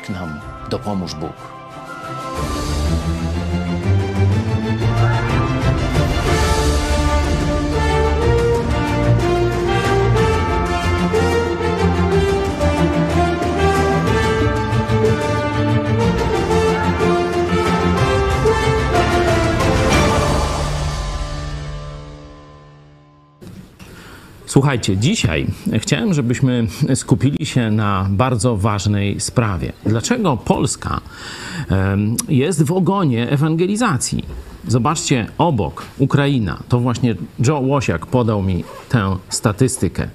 Tak nam dopomóż Bóg. Słuchajcie, dzisiaj chciałem, żebyśmy skupili się na bardzo ważnej sprawie. Dlaczego Polska jest w ogonie ewangelizacji? Zobaczcie, obok Ukraina, to właśnie Joe Łosiak podał mi tę statystykę.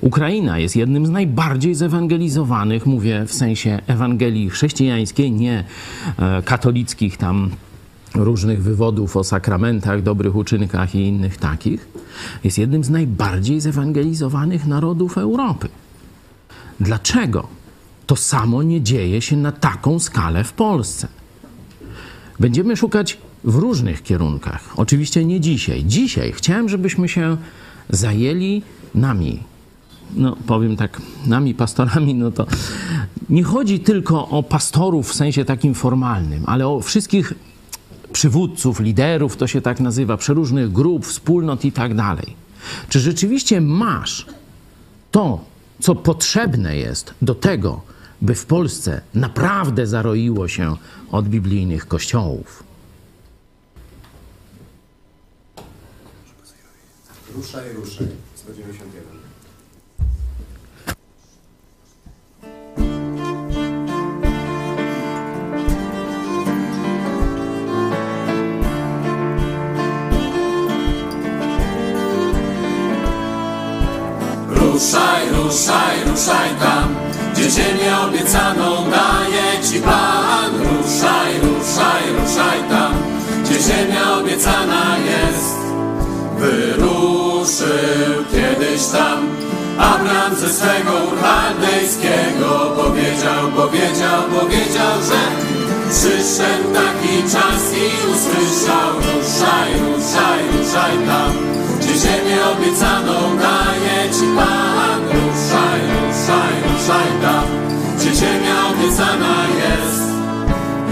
Ukraina jest jednym z najbardziej zewangelizowanych, mówię w sensie Ewangelii chrześcijańskiej, nie e, katolickich tam różnych wywodów o sakramentach, dobrych uczynkach i innych takich, jest jednym z najbardziej zewangelizowanych narodów Europy. Dlaczego to samo nie dzieje się na taką skalę w Polsce? Będziemy szukać w różnych kierunkach. Oczywiście nie dzisiaj. Dzisiaj chciałem, żebyśmy się zajęli nami. No, powiem tak, nami pastorami, no to nie chodzi tylko o pastorów w sensie takim formalnym, ale o wszystkich przywódców, liderów, to się tak nazywa, przeróżnych grup, wspólnot i tak dalej. Czy rzeczywiście masz to, co potrzebne jest do tego, by w Polsce naprawdę zaroiło się od biblijnych kościołów? Ruszaj, ruszaj. 191. Ruszaj, ruszaj, ruszaj tam, gdzie ziemię obiecaną daje Ci Pan. Ruszaj, ruszaj, ruszaj tam, gdzie ziemia obiecana jest. Wyruszył kiedyś tam Abraham ze swego ur Powiedział, powiedział, powiedział, że przyszedł taki czas i usłyszał Ruszaj, ruszaj, ruszaj tam, gdzie ziemię obiecaną daje Ci Pan. Ruszaj, ruszaj, ruszaj tam, gdzie ziemia obiecana jest.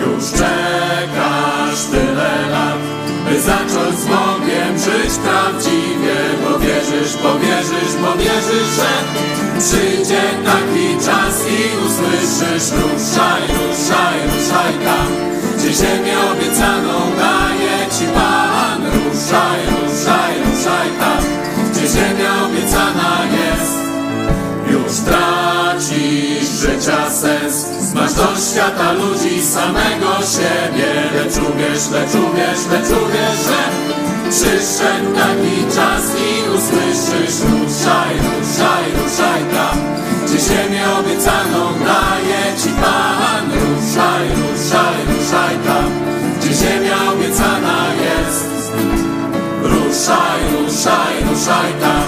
Już czekasz tyle lat, by zacząć z Bogiem żyć prawdziwie, bo wierzysz, bo wierzysz, bo wierzysz, że przyjdzie taki czas i usłyszysz ruszaj, ruszaj, ruszaj tam, gdzie ziemię obiecaną daje Ci Pan. Ruszaj, ruszaj, ruszaj tam, gdzie ziemia obiecana jest. Już tracisz życia sens, Masz do świata ludzi samego siebie. Lecz uwierz, lecz uwierz, lecz uwierz, że Przyszedł taki czas i usłyszysz Ruszaj, ruszaj, ruszaj tam Gdzie ziemię obiecaną daje Ci Pan. Ruszaj, ruszaj, ruszaj tam Gdzie ziemia obiecana jest. Ruszaj, ruszaj, ruszaj tam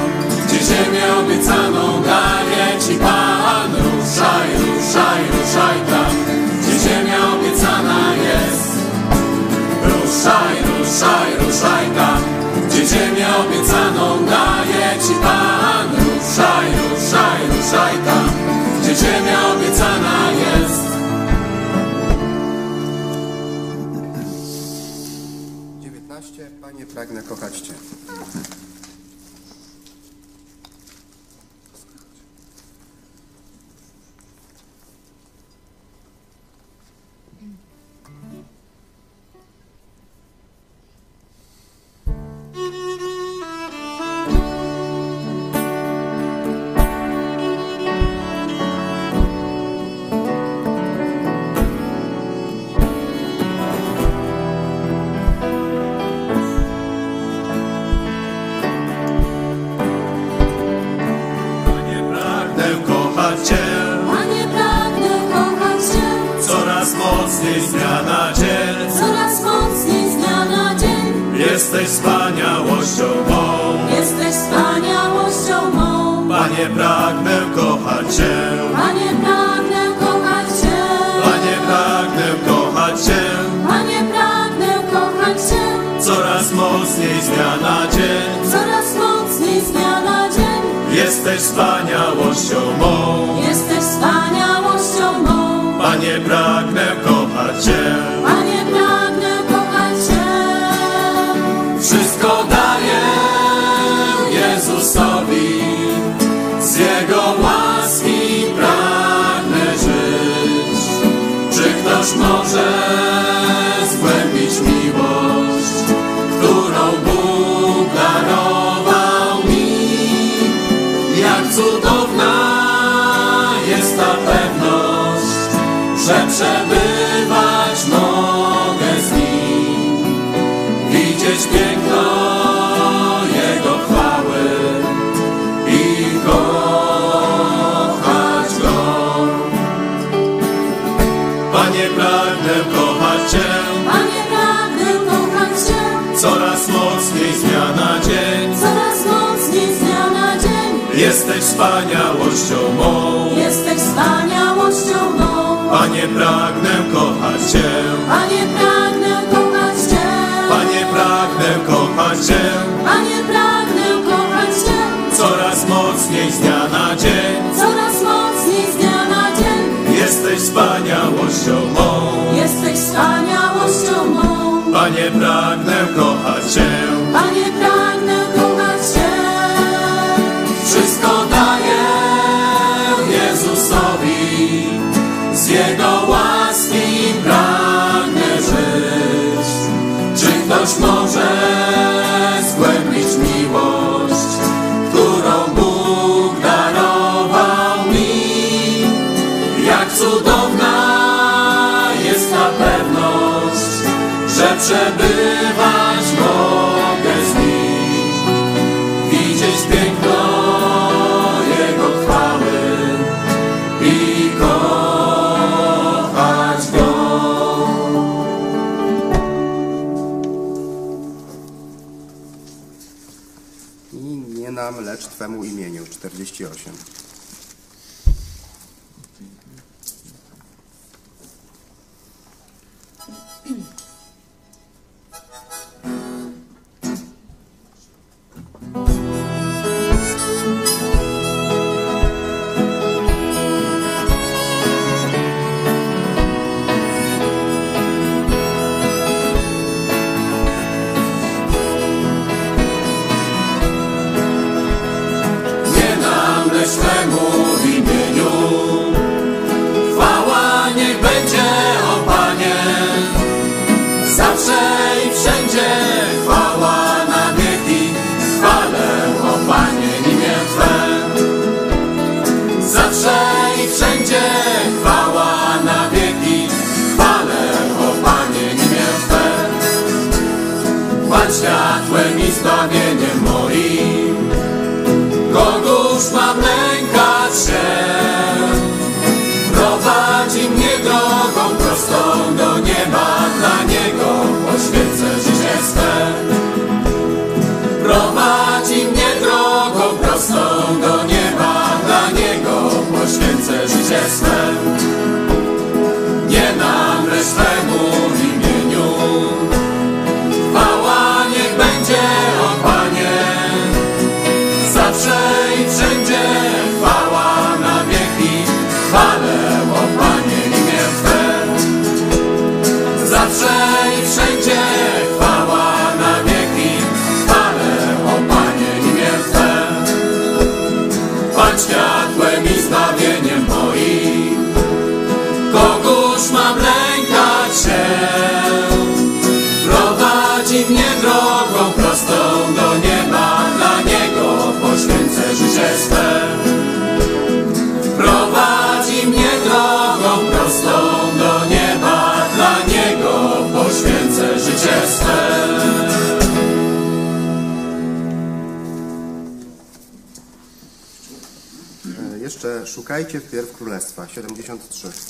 Gdzie ziemię obiecaną daje Ci Pan Ruszaj, ruszaj, tam Gdzie ziemia obiecana jest Ruszaj, ruszaj, ruszaj tam Gdzie ziemię obiecaną daje Ci Pan Ruszaj, ruszaj, ruszaj tam Gdzie ziemia obiecana jest 19. Panie, pragnę kochać Cię. Wspaniałością mą, Jesteś wspaniałością mą. Panie, pragnę kochać Cię. Panie, pragnę kochać Cię. Panie, pragnę kochać Cię Panie, pragnę kochać Cię. coraz mocniej z dnia na dzień. Coraz mocniej z dnia na dzień. Jesteś wspaniałością mą. Jesteś wspaniałością mą. Panie, pragnę kochać Cię. Panie, pragnę kochać Cię. Może zgłębić miłość, którą Bóg darował mi? Jak cudowna jest ta pewność, że przebywać Twemu imieniu. 48. szukajcie wpierw Królestwa, 73.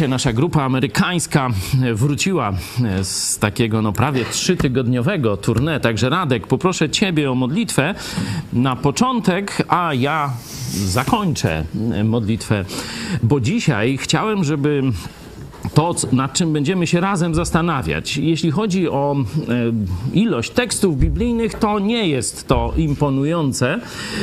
Wiecie, nasza grupa amerykańska wróciła z takiego no prawie trzytygodniowego tournée. Także Radek, poproszę Ciebie o modlitwę na początek, a ja zakończę modlitwę, bo dzisiaj chciałem, żeby to, nad czym będziemy się razem zastanawiać. Jeśli chodzi o e, ilość tekstów biblijnych, to nie jest to imponujące,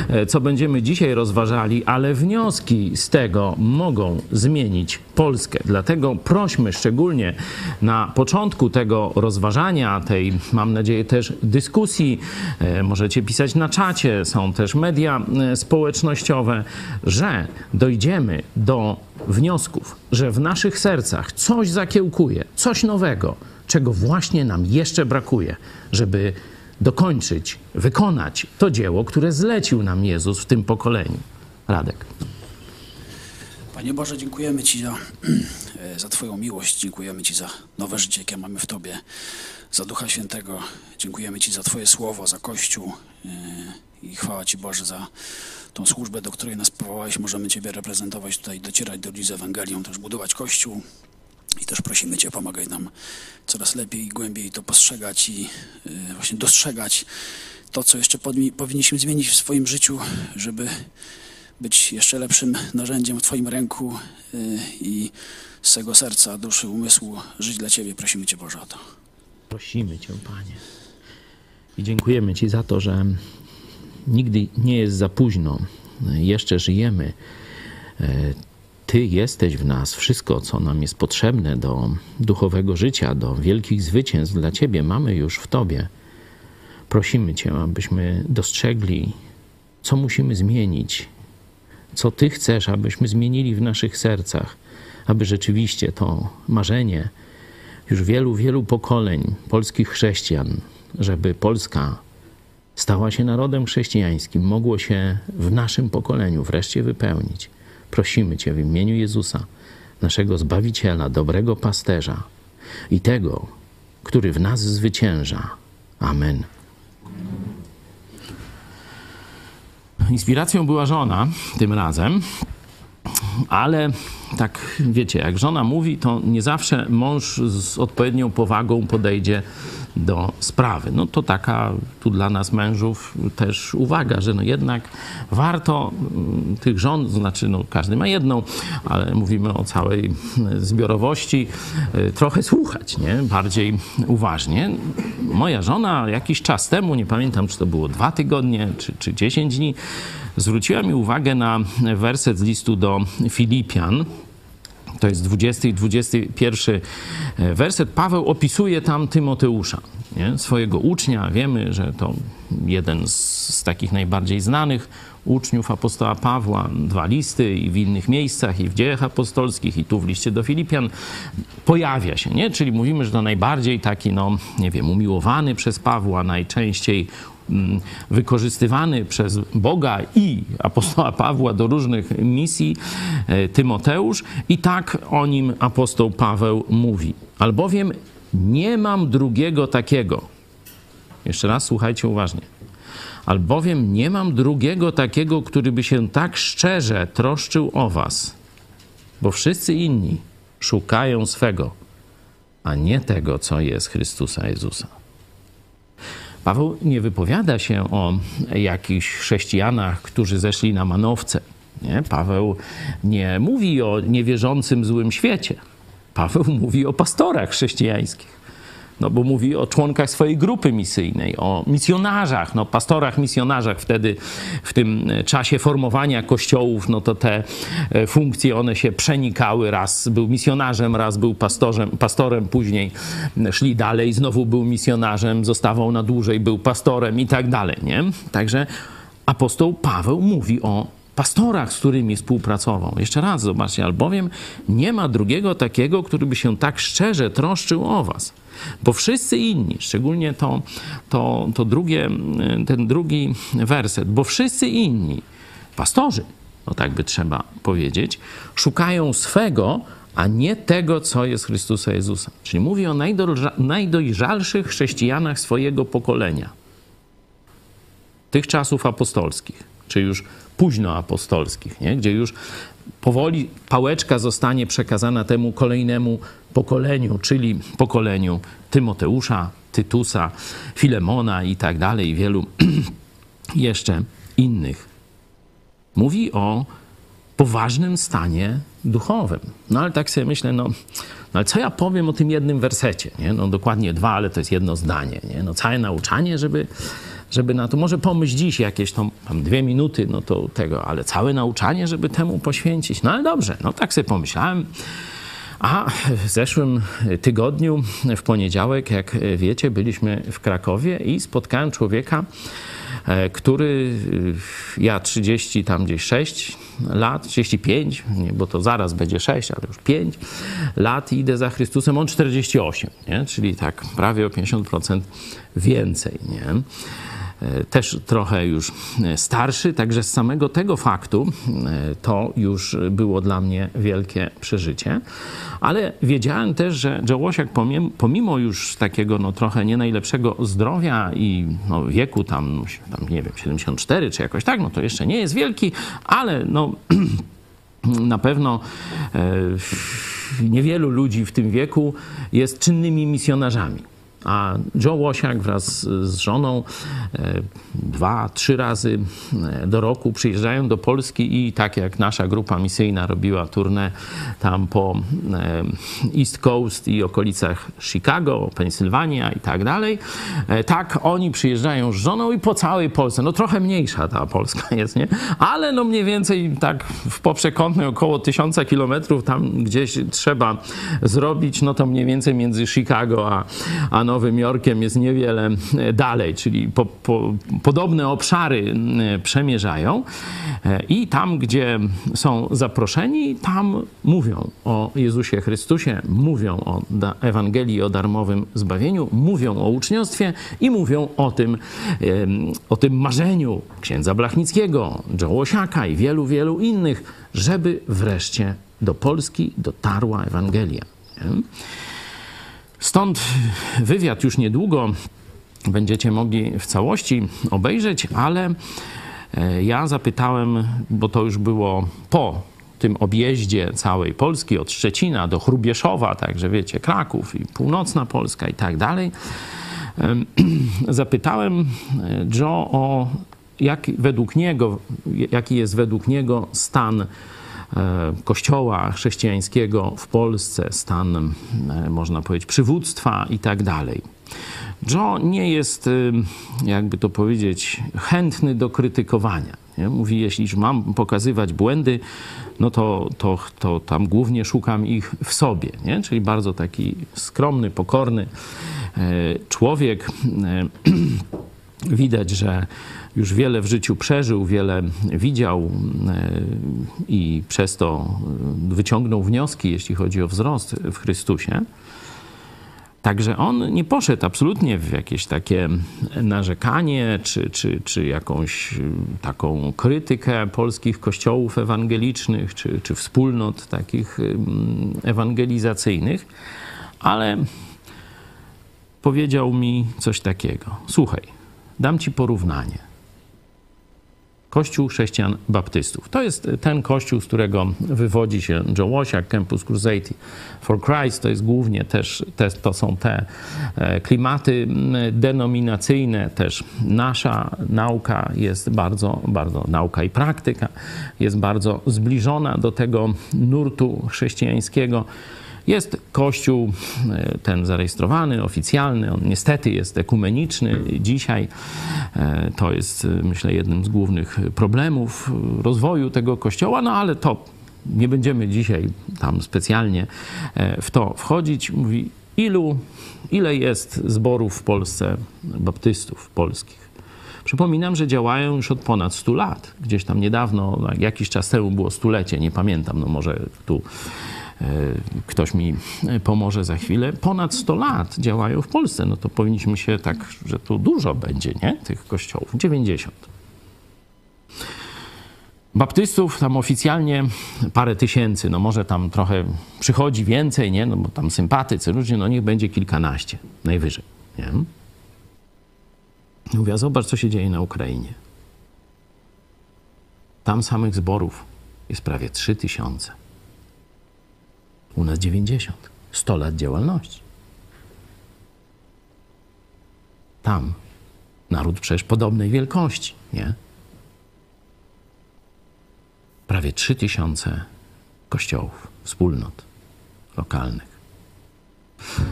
e, co będziemy dzisiaj rozważali, ale wnioski z tego mogą zmienić Polskę. Dlatego prośmy szczególnie na początku tego rozważania, tej, mam nadzieję, też dyskusji, e, możecie pisać na czacie, są też media społecznościowe, że dojdziemy do wniosków, że w naszych sercach coś zakiełkuje, coś nowego, czego właśnie nam jeszcze brakuje, żeby dokończyć, wykonać to dzieło, które zlecił nam Jezus w tym pokoleniu. Radek. Panie Boże, dziękujemy Ci za, za Twoją miłość, dziękujemy Ci za nowe życie, jakie mamy w Tobie, za Ducha Świętego. Dziękujemy Ci za Twoje słowo, za Kościół yy, i chwała Ci Boże za tą służbę, do której nas powołałeś. Możemy Ciebie reprezentować tutaj, docierać do ludzi z Ewangelią, też budować Kościół. I też prosimy Cię, pomagaj nam coraz lepiej i głębiej to postrzegać i yy, właśnie dostrzegać to, co jeszcze powinniśmy zmienić w swoim życiu, żeby być jeszcze lepszym narzędziem w Twoim ręku y, i z całego serca, duszy, umysłu żyć dla Ciebie. Prosimy Cię Boże o to. Prosimy Cię, Panie. I dziękujemy Ci za to, że nigdy nie jest za późno. Jeszcze żyjemy. E, Ty jesteś w nas, wszystko, co nam jest potrzebne do duchowego życia, do wielkich zwycięstw dla Ciebie, mamy już w Tobie. Prosimy Cię, abyśmy dostrzegli, co musimy zmienić, co Ty chcesz, abyśmy zmienili w naszych sercach, aby rzeczywiście to marzenie już wielu, wielu pokoleń polskich chrześcijan, żeby Polska stała się narodem chrześcijańskim, mogło się w naszym pokoleniu wreszcie wypełnić. Prosimy Cię w imieniu Jezusa, naszego Zbawiciela, dobrego pasterza i tego, który w nas zwycięża. Amen. Inspiracją była żona tym razem, ale tak wiecie, jak żona mówi, to nie zawsze mąż z odpowiednią powagą podejdzie do sprawy. No to taka tu dla nas mężów też uwaga, że no jednak warto mm, tych żon, znaczy no każdy ma jedną, ale mówimy o całej zbiorowości, y, trochę słuchać, nie? Bardziej uważnie. Moja żona jakiś czas temu, nie pamiętam czy to było dwa tygodnie, czy, czy 10 dni, zwróciła mi uwagę na werset z listu do Filipian, to jest 20 i 21 werset. Paweł opisuje tam Tymoteusza, nie? swojego ucznia. Wiemy, że to jeden z, z, takich najbardziej znanych uczniów apostoła Pawła. Dwa listy i w innych miejscach, i w dziejach apostolskich, i tu w liście do Filipian pojawia się. Nie? Czyli mówimy, że to najbardziej taki, no, nie wiem, umiłowany przez Pawła, najczęściej wykorzystywany przez Boga i apostoła Pawła do różnych misji, Tymoteusz, i tak o nim apostoł Paweł mówi. Albowiem nie mam drugiego takiego. Jeszcze raz słuchajcie uważnie. Albowiem nie mam drugiego takiego, który by się tak szczerze troszczył o was, bo wszyscy inni szukają swego, a nie tego, co jest Chrystusa Jezusa. Paweł nie wypowiada się o jakichś chrześcijanach, którzy zeszli na manowce. Nie? Paweł nie mówi o niewierzącym złym świecie. Paweł mówi o pastorach chrześcijańskich. No bo mówi o członkach swojej grupy misyjnej, o misjonarzach, no pastorach, misjonarzach wtedy w tym czasie formowania kościołów, no to te funkcje one się przenikały. Raz był misjonarzem, raz był pastorem, pastorem później szli dalej, znowu był misjonarzem, zostawał na dłużej, był pastorem i tak dalej, nie? Także apostoł Paweł mówi o pastorach, z którymi współpracował. Jeszcze raz zobaczcie, albowiem nie ma drugiego takiego, który by się tak szczerze troszczył o was. Bo wszyscy inni, szczególnie to, to, to drugie, ten drugi werset, bo wszyscy inni, pastorzy, no tak by trzeba powiedzieć, szukają swego, a nie tego, co jest Chrystusa Jezusa. Czyli mówi o najdojrzalszych chrześcijanach swojego pokolenia. Tych czasów apostolskich, czy już późnoapostolskich, nie? gdzie już powoli pałeczka zostanie przekazana temu kolejnemu pokoleniu, czyli pokoleniu Tymoteusza, Tytusa, Filemona i tak dalej, wielu jeszcze innych. Mówi o poważnym stanie duchowym. No ale tak sobie myślę, no, no ale co ja powiem o tym jednym wersecie? Nie? No dokładnie dwa, ale to jest jedno zdanie. Nie? No całe nauczanie, żeby żeby na to, może pomyśl dziś jakieś tam, tam dwie minuty, no to tego, ale całe nauczanie, żeby temu poświęcić. No ale dobrze, no tak sobie pomyślałem. A w zeszłym tygodniu, w poniedziałek, jak wiecie, byliśmy w Krakowie i spotkałem człowieka, który ja 30, tam gdzieś 6 lat, 35, nie, bo to zaraz będzie 6, ale już 5 lat idę za Chrystusem, on 48, nie? czyli tak prawie o 50% więcej. Nie? Też trochę już starszy, także z samego tego faktu to już było dla mnie wielkie przeżycie. Ale wiedziałem też, że Joe Łosiak pomimo już takiego no, trochę nie najlepszego zdrowia i no, wieku tam, tam, nie wiem, 74 czy jakoś tak, no to jeszcze nie jest wielki, ale no na pewno e, niewielu ludzi w tym wieku jest czynnymi misjonarzami. A Joe Łosiak wraz z żoną e, dwa, trzy razy e, do roku przyjeżdżają do Polski i tak jak nasza grupa misyjna robiła turnę tam po e, East Coast i okolicach Chicago, Pensylwania i tak dalej, tak oni przyjeżdżają z żoną i po całej Polsce. No trochę mniejsza ta Polska jest, nie? Ale no mniej więcej tak w poprzekątnej około tysiąca kilometrów tam gdzieś trzeba zrobić, no to mniej więcej między Chicago a, a Nowym Jorkiem jest niewiele e, dalej, czyli po, po, podobne obszary e, przemierzają e, i tam, gdzie są zaproszeni, tam mówią o Jezusie Chrystusie, mówią o Ewangelii o darmowym zbawieniu, mówią o uczniostwie i mówią o tym, o tym marzeniu księdza Blachnickiego, Joe Łosiaka i wielu, wielu innych, żeby wreszcie do Polski dotarła Ewangelia. Stąd wywiad już niedługo będziecie mogli w całości obejrzeć, ale e, ja zapytałem, bo to już było po tym objeździe całej Polski, od Szczecina do Chrubieszowa, także wiecie, Kraków i północna Polska i tak dalej. Zapytałem e, Joe o jak według niego, jaki jest według niego stan kościoła chrześcijańskiego w Polsce, stan, e, można powiedzieć, przywództwa i tak dalej. Joe nie jest, e, jakby to powiedzieć, chętny do krytykowania. Nie? Mówi, jeśli mam pokazywać błędy, no to, to, to tam głównie szukam ich w sobie. Nie? Czyli bardzo taki skromny, pokorny człowiek. Widać, że już wiele w życiu przeżył, wiele widział e, i przez to wyciągnął wnioski, jeśli chodzi o wzrost w Chrystusie. Także on nie poszedł absolutnie w jakieś takie narzekanie, czy, czy, czy jakąś taką krytykę polskich kościołów ewangelicznych, czy, czy wspólnot takich ewangelizacyjnych, ale powiedział mi coś takiego. Słuchaj, dam ci porównanie. Kościół Chrześcijan Baptystów. To jest ten kościół, z którego wywodzi się Joe Łosiak, Campus Crusade for Christ. To jest głównie też, te, to są te e, klimaty denominacyjne. Też nasza nauka jest bardzo, bardzo, nauka i praktyka jest bardzo zbliżona do tego nurtu chrześcijańskiego. Jest kościół e, ten zarejestrowany, oficjalny, on niestety jest ekumeniczny dzisiaj. E, to jest, e, myślę, jednym z głównych problemów rozwoju tego kościoła, no ale to nie będziemy dzisiaj tam specjalnie w to wchodzić. Mówi, ilu, ile jest zborów w Polsce, baptystów polskich? Przypominam, że działają już od ponad 100 lat. Gdzieś tam niedawno, jakiś czas temu było stulecie, nie pamiętam, no może tu ktoś mi pomoże za chwilę, ponad 100 lat działają w Polsce. No to powinniśmy się tak, że tu dużo będzie, nie? Tych kościołów. 90. Baptystów tam oficjalnie parę tysięcy, no może tam trochę przychodzi więcej, nie? No bo tam sympatycy, ludzie, no niech będzie kilkanaście, najwyżej, nie? Mówię, zobacz, co się dzieje na Ukrainie. Tam samych zborów jest prawie trzy tysiące. U nas 90. 100 lat działalności. Tam naród przecież podobnej wielkości, nie? Prawie 3000 kościołów, wspólnot lokalnych.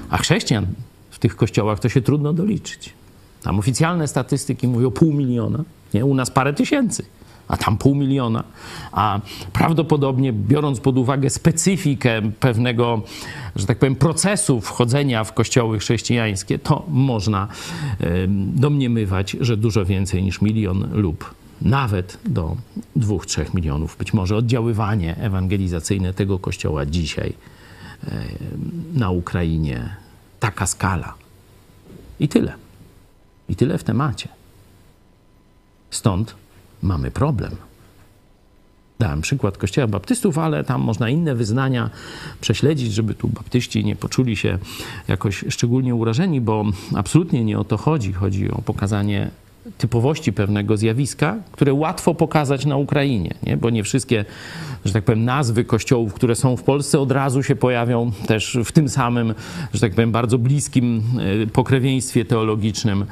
A chrześcijan w tych kościołach to się trudno doliczyć. Tam oficjalne statystyki mówią pół miliona, nie? U nas parę tysięcy a tam pół miliona, a prawdopodobnie biorąc pod uwagę specyfikę pewnego, że tak powiem, procesu wchodzenia w kościoły chrześcijańskie, to można domniemywać, że dużo więcej niż milion lub nawet do dwóch, trzech milionów. Być może oddziaływanie ewangelizacyjne tego kościoła dzisiaj na Ukrainie, taka skala. I tyle. I tyle w temacie. Stąd mamy problem. Dałem przykład kościoła baptystów, ale tam można inne wyznania prześledzić, żeby tu baptyści nie poczuli się jakoś szczególnie urażeni, bo absolutnie nie o to chodzi. Chodzi o pokazanie typowości pewnego zjawiska, które łatwo pokazać na Ukrainie, nie? bo nie wszystkie, że tak powiem, nazwy kościołów, które są w Polsce, od razu się pojawią też w tym samym, że tak powiem, bardzo bliskim e, pokrewieństwie teologicznym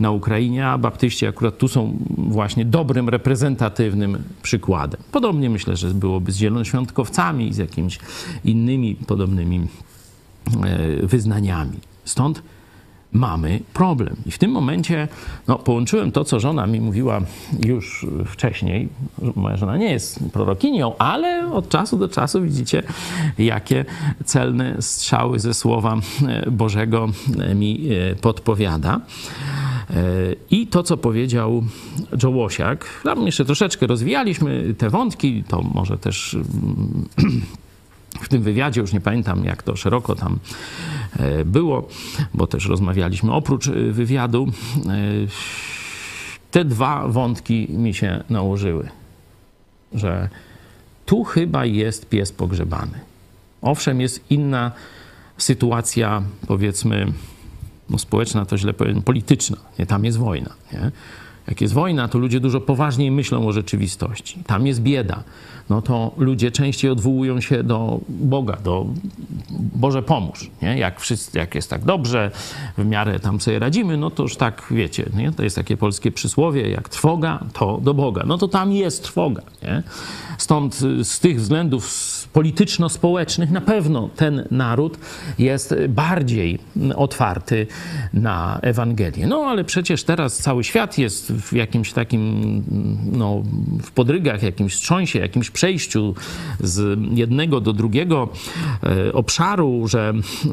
na Ukrainie, a baptyści akurat tu są właśnie dobrym, reprezentatywnym przykładem. Podobnie myślę, że byłoby z zielonoświątkowcami i z jakimiś innymi podobnymi e, wyznaniami. Stąd mamy problem. I w tym momencie no, połączyłem to, co żona mi mówiła już wcześniej. Moja żona nie jest prorokinią, ale od czasu do czasu widzicie, jakie celne strzały ze Słowa e, Bożego mi e, podpowiada. E, I to, co powiedział Joe Łosiak, tam jeszcze troszeczkę rozwijaliśmy te wątki, to może też mm, w tym wywiadzie, już nie pamiętam jak to szeroko tam e, było, bo też rozmawialiśmy oprócz e, wywiadu. E, te dwa wątki mi się nałożyły, że tu chyba jest pies pogrzebany. Owszem, jest inna sytuacja, powiedzmy, no społeczna to źle powiem, polityczna. Nie? Tam jest wojna. Nie? Jak jest wojna, to ludzie dużo poważniej myślą o rzeczywistości. Tam jest bieda. No to ludzie częściej odwołują się do Boga, do Boże pomóż. Nie? Jak, wszyscy, jak jest tak dobrze, w miarę tam sobie radzimy, no to już tak wiecie. Nie? To jest takie polskie przysłowie, jak trwoga, to do Boga. No to tam jest trwoga. Nie? Stąd z tych względów polityczno-społecznych na pewno ten naród jest bardziej otwarty na Ewangelię. No ale przecież teraz cały świat jest w jakimś takim, no, w podrygach, jakimś wstrząsie, jakimś przejściu z jednego do drugiego e, obszaru, że e,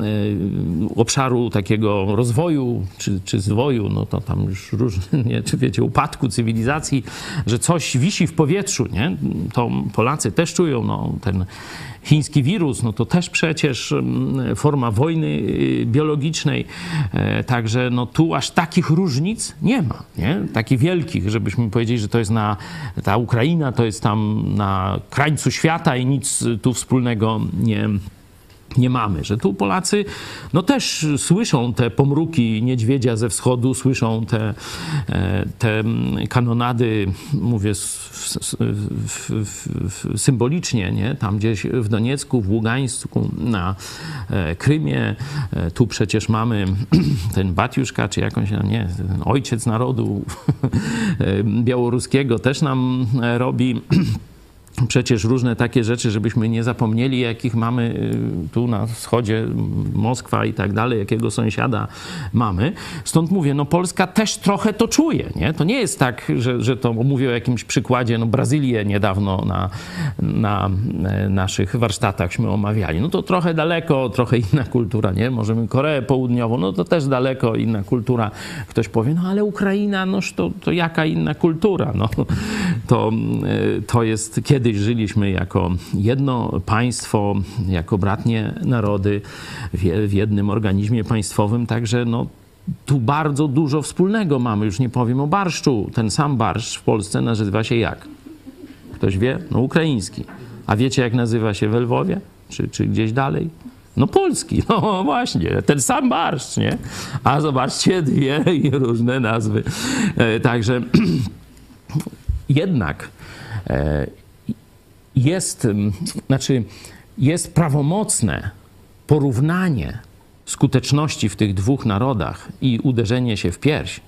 obszaru takiego rozwoju czy, czy zwoju, no to tam już różnie, czy wiecie, upadku cywilizacji, że coś wisi w powietrzu, nie? To Polacy też czują, no, ten chiński wirus, no to też przecież mm, forma wojny y, biologicznej. E, także no tu aż takich różnic nie ma, nie? Takich wielkich, żebyśmy powiedzieli, że to jest na, ta Ukraina to jest tam na krańcu świata i nic tu wspólnego nie nie mamy, że tu Polacy no też słyszą te pomruki niedźwiedzia ze wschodu, słyszą te, e, te kanonady, mówię symbolicznie, nie? tam gdzieś w Doniecku, w Ługańsku, na e, Krymie. E, tu przecież mamy ten Batiuszka, czy jakąś, nie, ten ojciec narodu białoruskiego też nam robi przecież różne takie rzeczy, żebyśmy nie zapomnieli, jakich mamy y, tu na wschodzie, Moskwa i tak dalej, jakiego sąsiada mamy. Stąd mówię, no Polska też trochę to czuje, nie? To nie jest tak, że, że to mówię o jakimś przykładzie, no Brazylię niedawno na, na e, naszych warsztatachśmy omawiali. No to trochę daleko, trochę inna kultura, nie? Możemy Koreę Południową, no to też daleko, inna kultura. Ktoś powie, no ale Ukraina, noż to, to jaka inna kultura? No to, e, to jest kiedy kiedyś żyliśmy jako jedno państwo, jako bratnie narody w jednym organizmie państwowym, także no, tu bardzo dużo wspólnego mamy. Już nie powiem o barszczu. Ten sam barszcz w Polsce nazywa się jak? Ktoś wie? No ukraiński. A wiecie jak nazywa się w Lwowie? Czy, czy gdzieś dalej? No polski, no właśnie, ten sam barszcz, nie? A zobaczcie, dwie różne nazwy. E, także jednak e, jest, znaczy jest prawomocne porównanie skuteczności w tych dwóch narodach i uderzenie się w pierś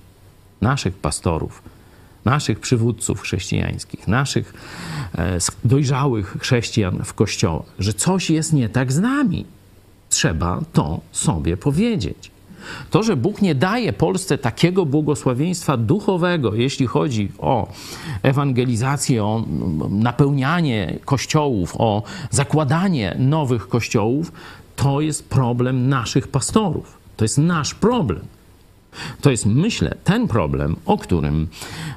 naszych pastorów, naszych przywódców chrześcijańskich, naszych e, dojrzałych chrześcijan w kościołach, że coś jest nie tak z nami. Trzeba to sobie powiedzieć. To, że Bóg nie daje Polsce takiego błogosławieństwa duchowego, jeśli chodzi o ewangelizację, o napełnianie kościołów, o zakładanie nowych kościołów, to jest problem naszych pastorów. To jest nasz problem. To jest, myślę, ten problem, o którym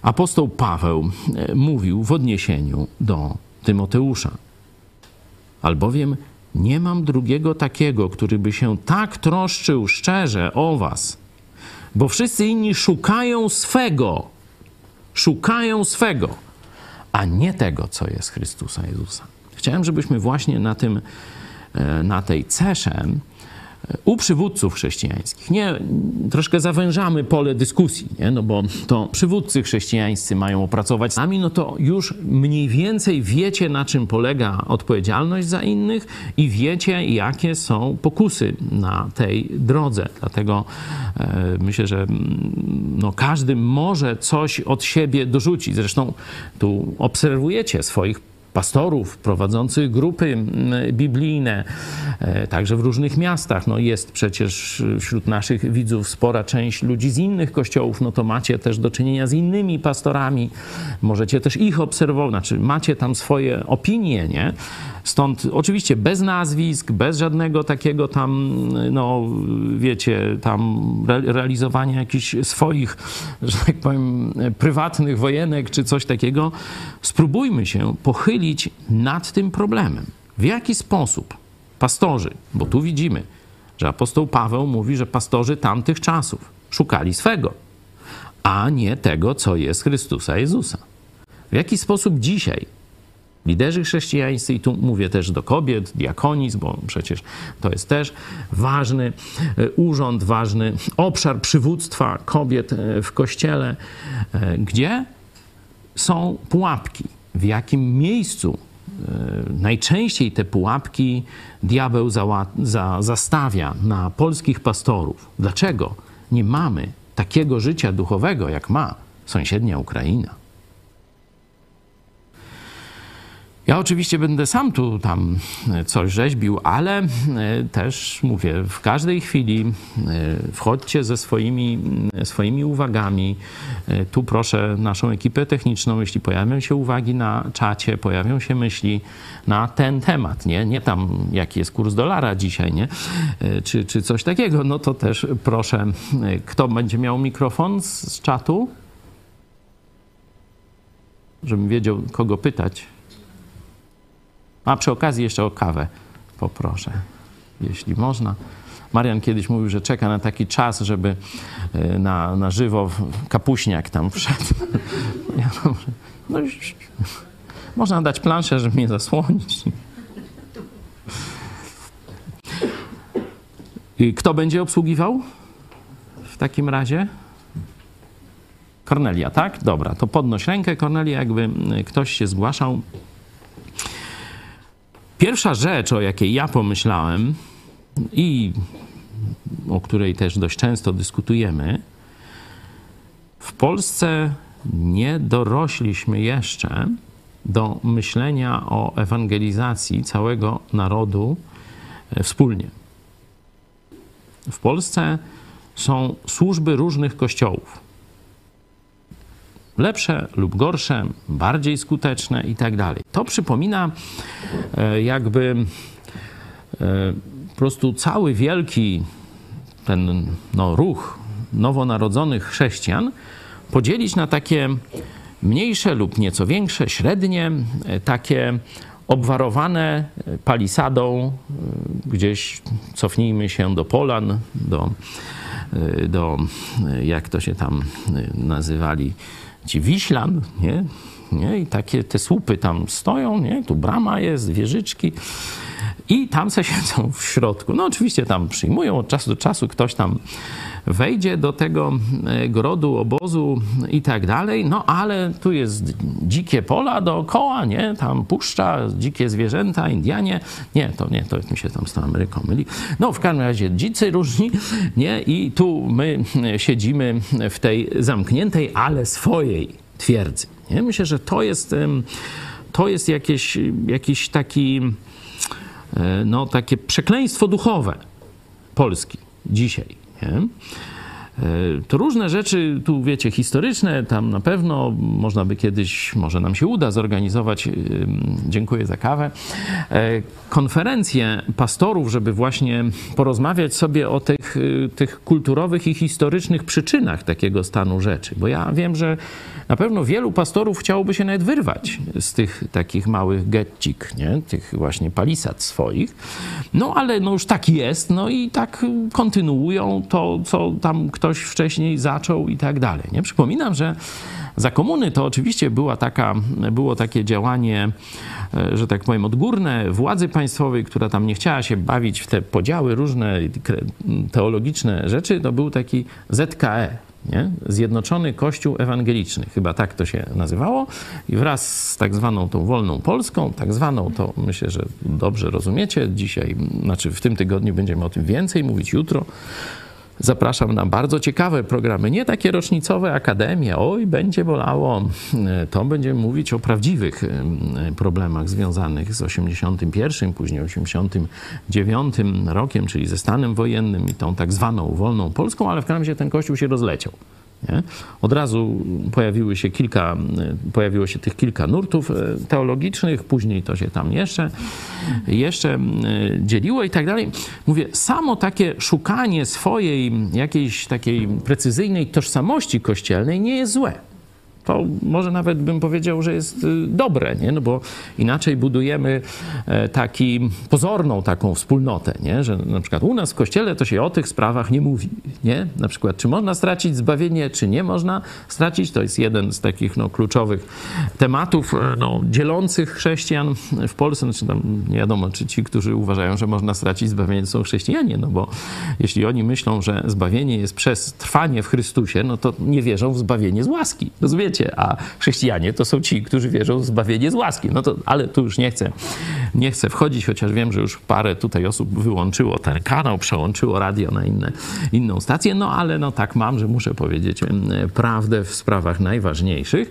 apostoł Paweł e, mówił w odniesieniu do Tymoteusza. Albowiem nie mam drugiego takiego, który by się tak troszczył szczerze o was, bo wszyscy inni szukają swego, szukają swego, a nie tego, co jest Chrystusa Jezusa. Chciałem, żebyśmy właśnie na, tym, e, na tej cesze u przywódców chrześcijańskich. Nie, troszkę zawężamy pole dyskusji, nie? no bo to przywódcy chrześcijańscy mają opracować sami, no to już mniej więcej wiecie, na czym polega odpowiedzialność za innych i wiecie, jakie są pokusy na tej drodze. Dlatego e, myślę, że mm, no, każdy może coś od siebie dorzucić. Zresztą tu obserwujecie swoich pastorów prowadzących grupy mm, biblijne, e, także w różnych miastach. No jest przecież wśród naszych widzów spora część ludzi z innych kościołów, no to macie też do czynienia z innymi pastorami, możecie też ich obserwować, znaczy macie tam swoje opinie, nie? Stąd oczywiście bez nazwisk, bez żadnego takiego tam, no wiecie, tam realizowania jakichś swoich, że tak powiem, prywatnych wojenek czy coś takiego, spróbujmy się pochylić nad tym problemem. W jaki sposób pastorzy, bo tu widzimy, że apostoł Paweł mówi, że pastorzy tamtych czasów szukali swego, a nie tego, co jest Chrystusa Jezusa. W jaki sposób dzisiaj liderzy chrześcijańscy, i tu mówię też do kobiet, diakonizm, bo przecież to jest też ważny e, urząd, ważny obszar przywództwa kobiet e, w kościele, e, gdzie są pułapki, w jakim miejscu najczęściej te pułapki diabeł za, za, zastawia na polskich pastorów. Dlaczego nie mamy takiego życia duchowego, jak ma sąsiednia Ukraina? Ja oczywiście będę sam tu tam e, coś rzeźbił, ale e, też mówię, w każdej chwili e, wchodźcie ze swoimi, swoimi uwagami. Tu proszę naszą ekipę techniczną, jeśli pojawią się uwagi na czacie, pojawią się myśli na ten temat, nie, nie tam jaki jest kurs dolara dzisiaj, nie, czy, czy coś takiego, no to też proszę, kto będzie miał mikrofon z, z czatu? Żebym wiedział, kogo pytać. A przy okazji jeszcze o kawę poproszę, jeśli można. Marian kiedyś mówił, że czeka na taki czas, żeby e, na, na żywo kapuśniak tam wszedł. Ja no już, można dać planszę, żeby mnie zasłonić. Kto będzie obsługiwał w takim razie? Kornelia, tak? Dobra, to podnoś rękę, Kornelia, jakby ktoś się zgłaszał. Pierwsza rzecz, o jakiej ja pomyślałem i o której też dość często dyskutujemy, w Polsce nie dorośliśmy jeszcze do myślenia o ewangelizacji całego narodu e, wspólnie. W Polsce są służby różnych kościołów lepsze lub gorsze, bardziej skuteczne i tak dalej. To przypomina e, jakby e, po prostu cały wielki ten no, ruch nowonarodzonych chrześcijan podzielić na takie mniejsze lub nieco większe, średnie, e, takie obwarowane palisadą, gdzieś cofnijmy się do Polan, do, do jak to się tam nazywali, ci Wiślan, nie? nie? I takie te słupy tam stoją, nie? Tu brama jest, wieżyczki. I tam se siedzą w środku. No oczywiście tam przyjmują od czasu do czasu, ktoś tam wejdzie do tego e, grodu, obozu i tak dalej, no ale tu jest dzikie pola dookoła, nie? Tam puszcza, dzikie zwierzęta, Indianie. Nie, to nie, to mi się tam z tą Ameryką myli. No w każdym razie dzicy różni, nie? I tu my siedzimy w tej zamkniętej, ale swojej twierdzy. Nie? Myślę, że to jest, to jest jakieś, jakiś taki, no takie przekleństwo duchowe Polski dzisiaj. Nie? E, to różne rzeczy, tu wiecie, historyczne, tam na pewno można by kiedyś, może nam się uda zorganizować, e, dziękuję za kawę, e, konferencję pastorów, żeby właśnie porozmawiać sobie o tych, tych kulturowych i historycznych przyczynach takiego stanu rzeczy. Bo ja wiem, że na pewno wielu pastorów chciałoby się nawet wyrwać z tych takich małych getcik, nie? tych właśnie palisad swoich. No ale no już tak jest, no i tak kontynuują to, co tam ktoś wcześniej zaczął i tak dalej. Nie? Przypominam, że za komuny to oczywiście była taka, było takie działanie, e, że tak powiem, odgórne władzy państwowej, która tam nie chciała się bawić w te podziały różne teologiczne rzeczy, to był taki ZKE, nie? Zjednoczony Kościół Ewangeliczny, chyba tak to się nazywało. I wraz z tak zwaną tą wolną Polską, tak zwaną to myślę, że dobrze rozumiecie. Dzisiaj, znaczy w tym tygodniu będziemy o tym więcej mówić, jutro. Zapraszam na bardzo ciekawe programy, nie takie rocznicowe, akademie, oj, będzie bolało. To będziemy mówić o prawdziwych problemach związanych z 81, później 89 rokiem, czyli ze stanem wojennym i tą tak zwaną wolną Polską, ale w każdym razie ten kościół się rozleciał. Nie? Od razu pojawiły się kilka, pojawiło się tych kilka nurtów e, teologicznych, później to się tam jeszcze, jeszcze dzieliło i tak dalej. Mówię, samo takie szukanie swojej jakiejś takiej precyzyjnej tożsamości kościelnej nie jest złe to może nawet bym powiedział, że jest y, dobre, nie? No bo inaczej budujemy e, taki pozorną taką wspólnotę, nie? że na przykład u nas w kościele to się o tych sprawach nie mówi. Nie? Na przykład, czy można stracić zbawienie, czy nie można stracić, to jest jeden z takich no, kluczowych tematów e, no, dzielących chrześcijan w Polsce. Znaczy tam nie wiadomo, czy ci, którzy uważają, że można stracić zbawienie, są chrześcijanie, no bo jeśli oni myślą, że zbawienie jest przez trwanie w Chrystusie, no to nie wierzą w zbawienie z łaski. Rozumiecie? A chrześcijanie to są ci, którzy wierzą w zbawienie z łaski. No to, ale tu już nie chcę, nie chcę wchodzić, chociaż wiem, że już parę tutaj osób wyłączyło ten kanał, przełączyło radio na inne, inną stację, no ale no tak mam, że muszę powiedzieć prawdę w sprawach najważniejszych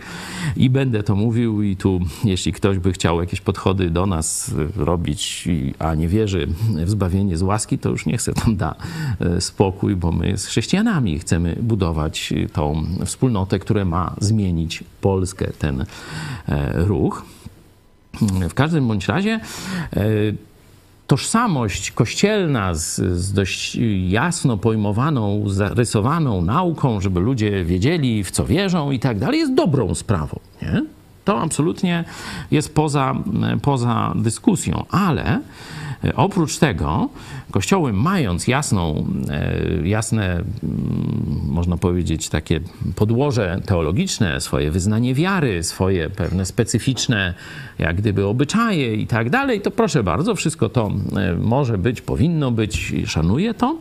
i będę to mówił i tu, jeśli ktoś by chciał jakieś podchody do nas robić, a nie wierzy w zbawienie z łaski, to już nie chcę tam da e, spokój, bo my z chrześcijanami chcemy budować tą wspólnotę, która ma zmienić zmienić Polskę ten e, ruch. W każdym bądź razie e, tożsamość kościelna z, z, dość jasno pojmowaną, zarysowaną nauką, żeby ludzie wiedzieli, w co wierzą i tak dalej, jest dobrą sprawą. Nie? To absolutnie jest poza, poza dyskusją, ale Oprócz tego, kościoły mając jasną, e, jasne, mm, można powiedzieć, takie podłoże teologiczne, swoje wyznanie wiary, swoje pewne specyficzne, jak gdyby obyczaje i tak dalej, to proszę bardzo, wszystko to e, może być, powinno być, szanuję to,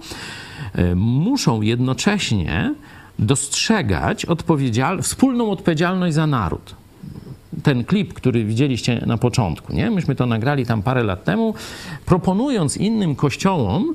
e, muszą jednocześnie dostrzegać odpowiedzial wspólną odpowiedzialność za naród ten klip, który widzieliście na początku, nie? Myśmy to nagrali tam parę lat temu, proponując innym kościołom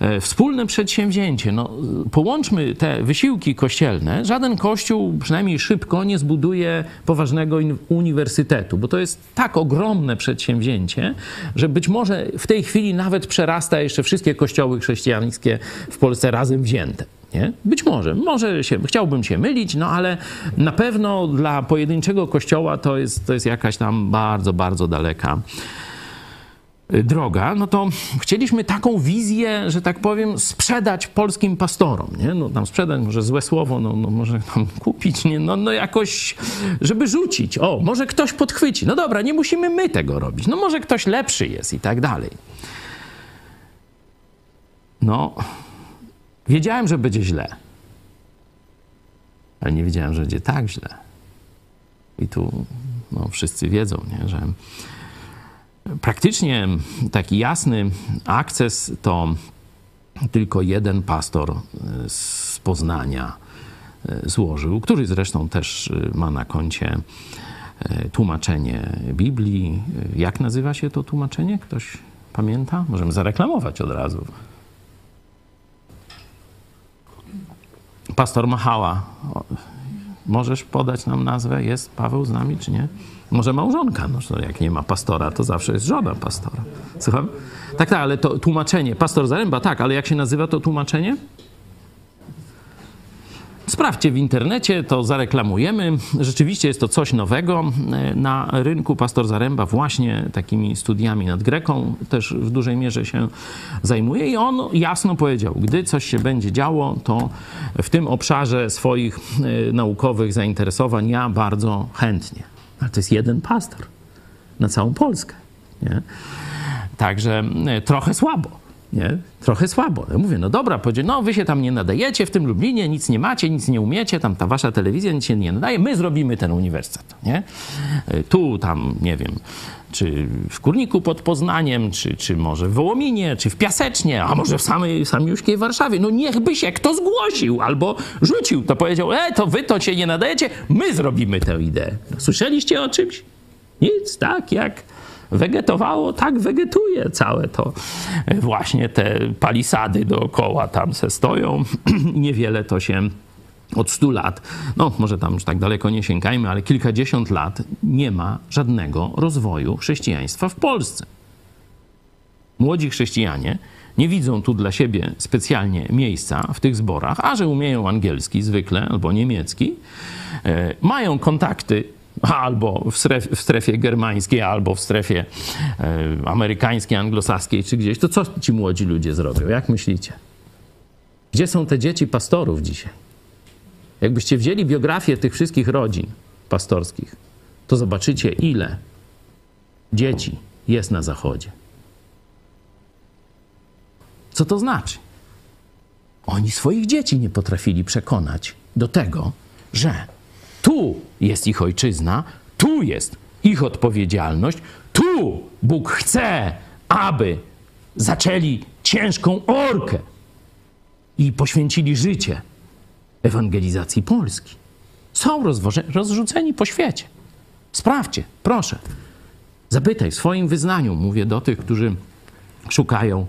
e, wspólne przedsięwzięcie. No, połączmy te wysiłki kościelne. Żaden kościół, przynajmniej szybko, nie zbuduje poważnego uniwersytetu, bo to jest tak ogromne przedsięwzięcie, że być może w tej chwili nawet przerasta jeszcze wszystkie kościoły chrześcijańskie w Polsce razem wzięte. Nie? Być może, może się, chciałbym się mylić, no ale na pewno dla pojedynczego kościoła to jest, to jest jakaś tam bardzo, bardzo daleka y, droga, no to chcieliśmy taką wizję, że tak powiem, sprzedać polskim pastorom, nie? No tam sprzedać, może złe słowo, no, no może tam kupić, nie? No, no jakoś, żeby rzucić. O, może ktoś podchwyci. No dobra, nie musimy my tego robić. No może ktoś lepszy jest i tak dalej. No, Wiedziałem, że będzie źle, ale nie wiedziałem, że będzie tak źle. I tu no, wszyscy wiedzą, nie, że praktycznie taki jasny akces to tylko jeden pastor e, z Poznania e, złożył, który zresztą też e, ma na koncie tłumaczenie Biblii. Jak nazywa się to tłumaczenie? Ktoś pamięta? Możemy zareklamować od razu. Pastor Machała. Możesz podać nam nazwę? Jest Paweł z nami, czy nie? Może małżonka? No, jak nie ma pastora, to zawsze jest żona pastora. Słucham? Tak, tak, ale to tłumaczenie. Pastor Zaręba, tak, ale jak się nazywa to tłumaczenie? Sprawdźcie w internecie, to zareklamujemy. Rzeczywiście jest to coś nowego e, na rynku. Pastor Zaręba właśnie takimi studiami nad Greką też w dużej mierze się zajmuje i on jasno powiedział, gdy coś się będzie działo, to w tym obszarze swoich e, naukowych zainteresowań ja bardzo chętnie. Ale to jest jeden pastor na całą Polskę. Nie? Także e, trochę słabo Nie? Trochę słabo. Ja mówię, no dobra, powiedział, no wy się tam nie nadajecie w tym Lublinie, nic nie macie, nic nie umiecie, tam ta wasza telewizja nic się nie nadaje, my zrobimy ten uniwersytet, nie? Y, Tu, tam, nie wiem, czy w Kurniku pod Poznaniem, czy, czy może w Wołominie, czy w Piasecznie, a może w samej samiuszkiej Warszawie. No niechby się kto zgłosił albo rzucił, to powiedział, e, to wy to się nie nadajecie, my zrobimy tę ideę. Słyszeliście o czymś? Nic, tak jak wegetowało, tak wegetuje całe to. Właśnie te palisady dookoła tam se stoją. Niewiele to się od 100 lat, no może tam już tak daleko nie sięgajmy, ale kilkadziesiąt lat nie ma żadnego rozwoju chrześcijaństwa w Polsce. Młodzi chrześcijanie nie widzą tu dla siebie specjalnie miejsca w tych zborach, a że umieją angielski zwykle albo niemiecki, e, mają kontakty albo w strefie, w strefie germańskiej, albo w strefie e, amerykańskiej, anglosaskiej czy gdzieś, to co ci młodzi ludzie zrobią? Jak myślicie? Gdzie są te dzieci pastorów dzisiaj? Jakbyście wzięli biografię tych wszystkich rodzin pastorskich, to zobaczycie, ile dzieci jest na zachodzie. Co to znaczy? Oni swoich dzieci nie potrafili przekonać do tego, że tu jest ich ojczyzna, tu jest ich odpowiedzialność, tu Bóg chce, aby zaczęli ciężką orkę i poświęcili życie ewangelizacji Polski. Są rozrzuceni po świecie. Sprawdźcie, proszę. Zapytaj w swoim wyznaniu, mówię do tych, którzy szukają,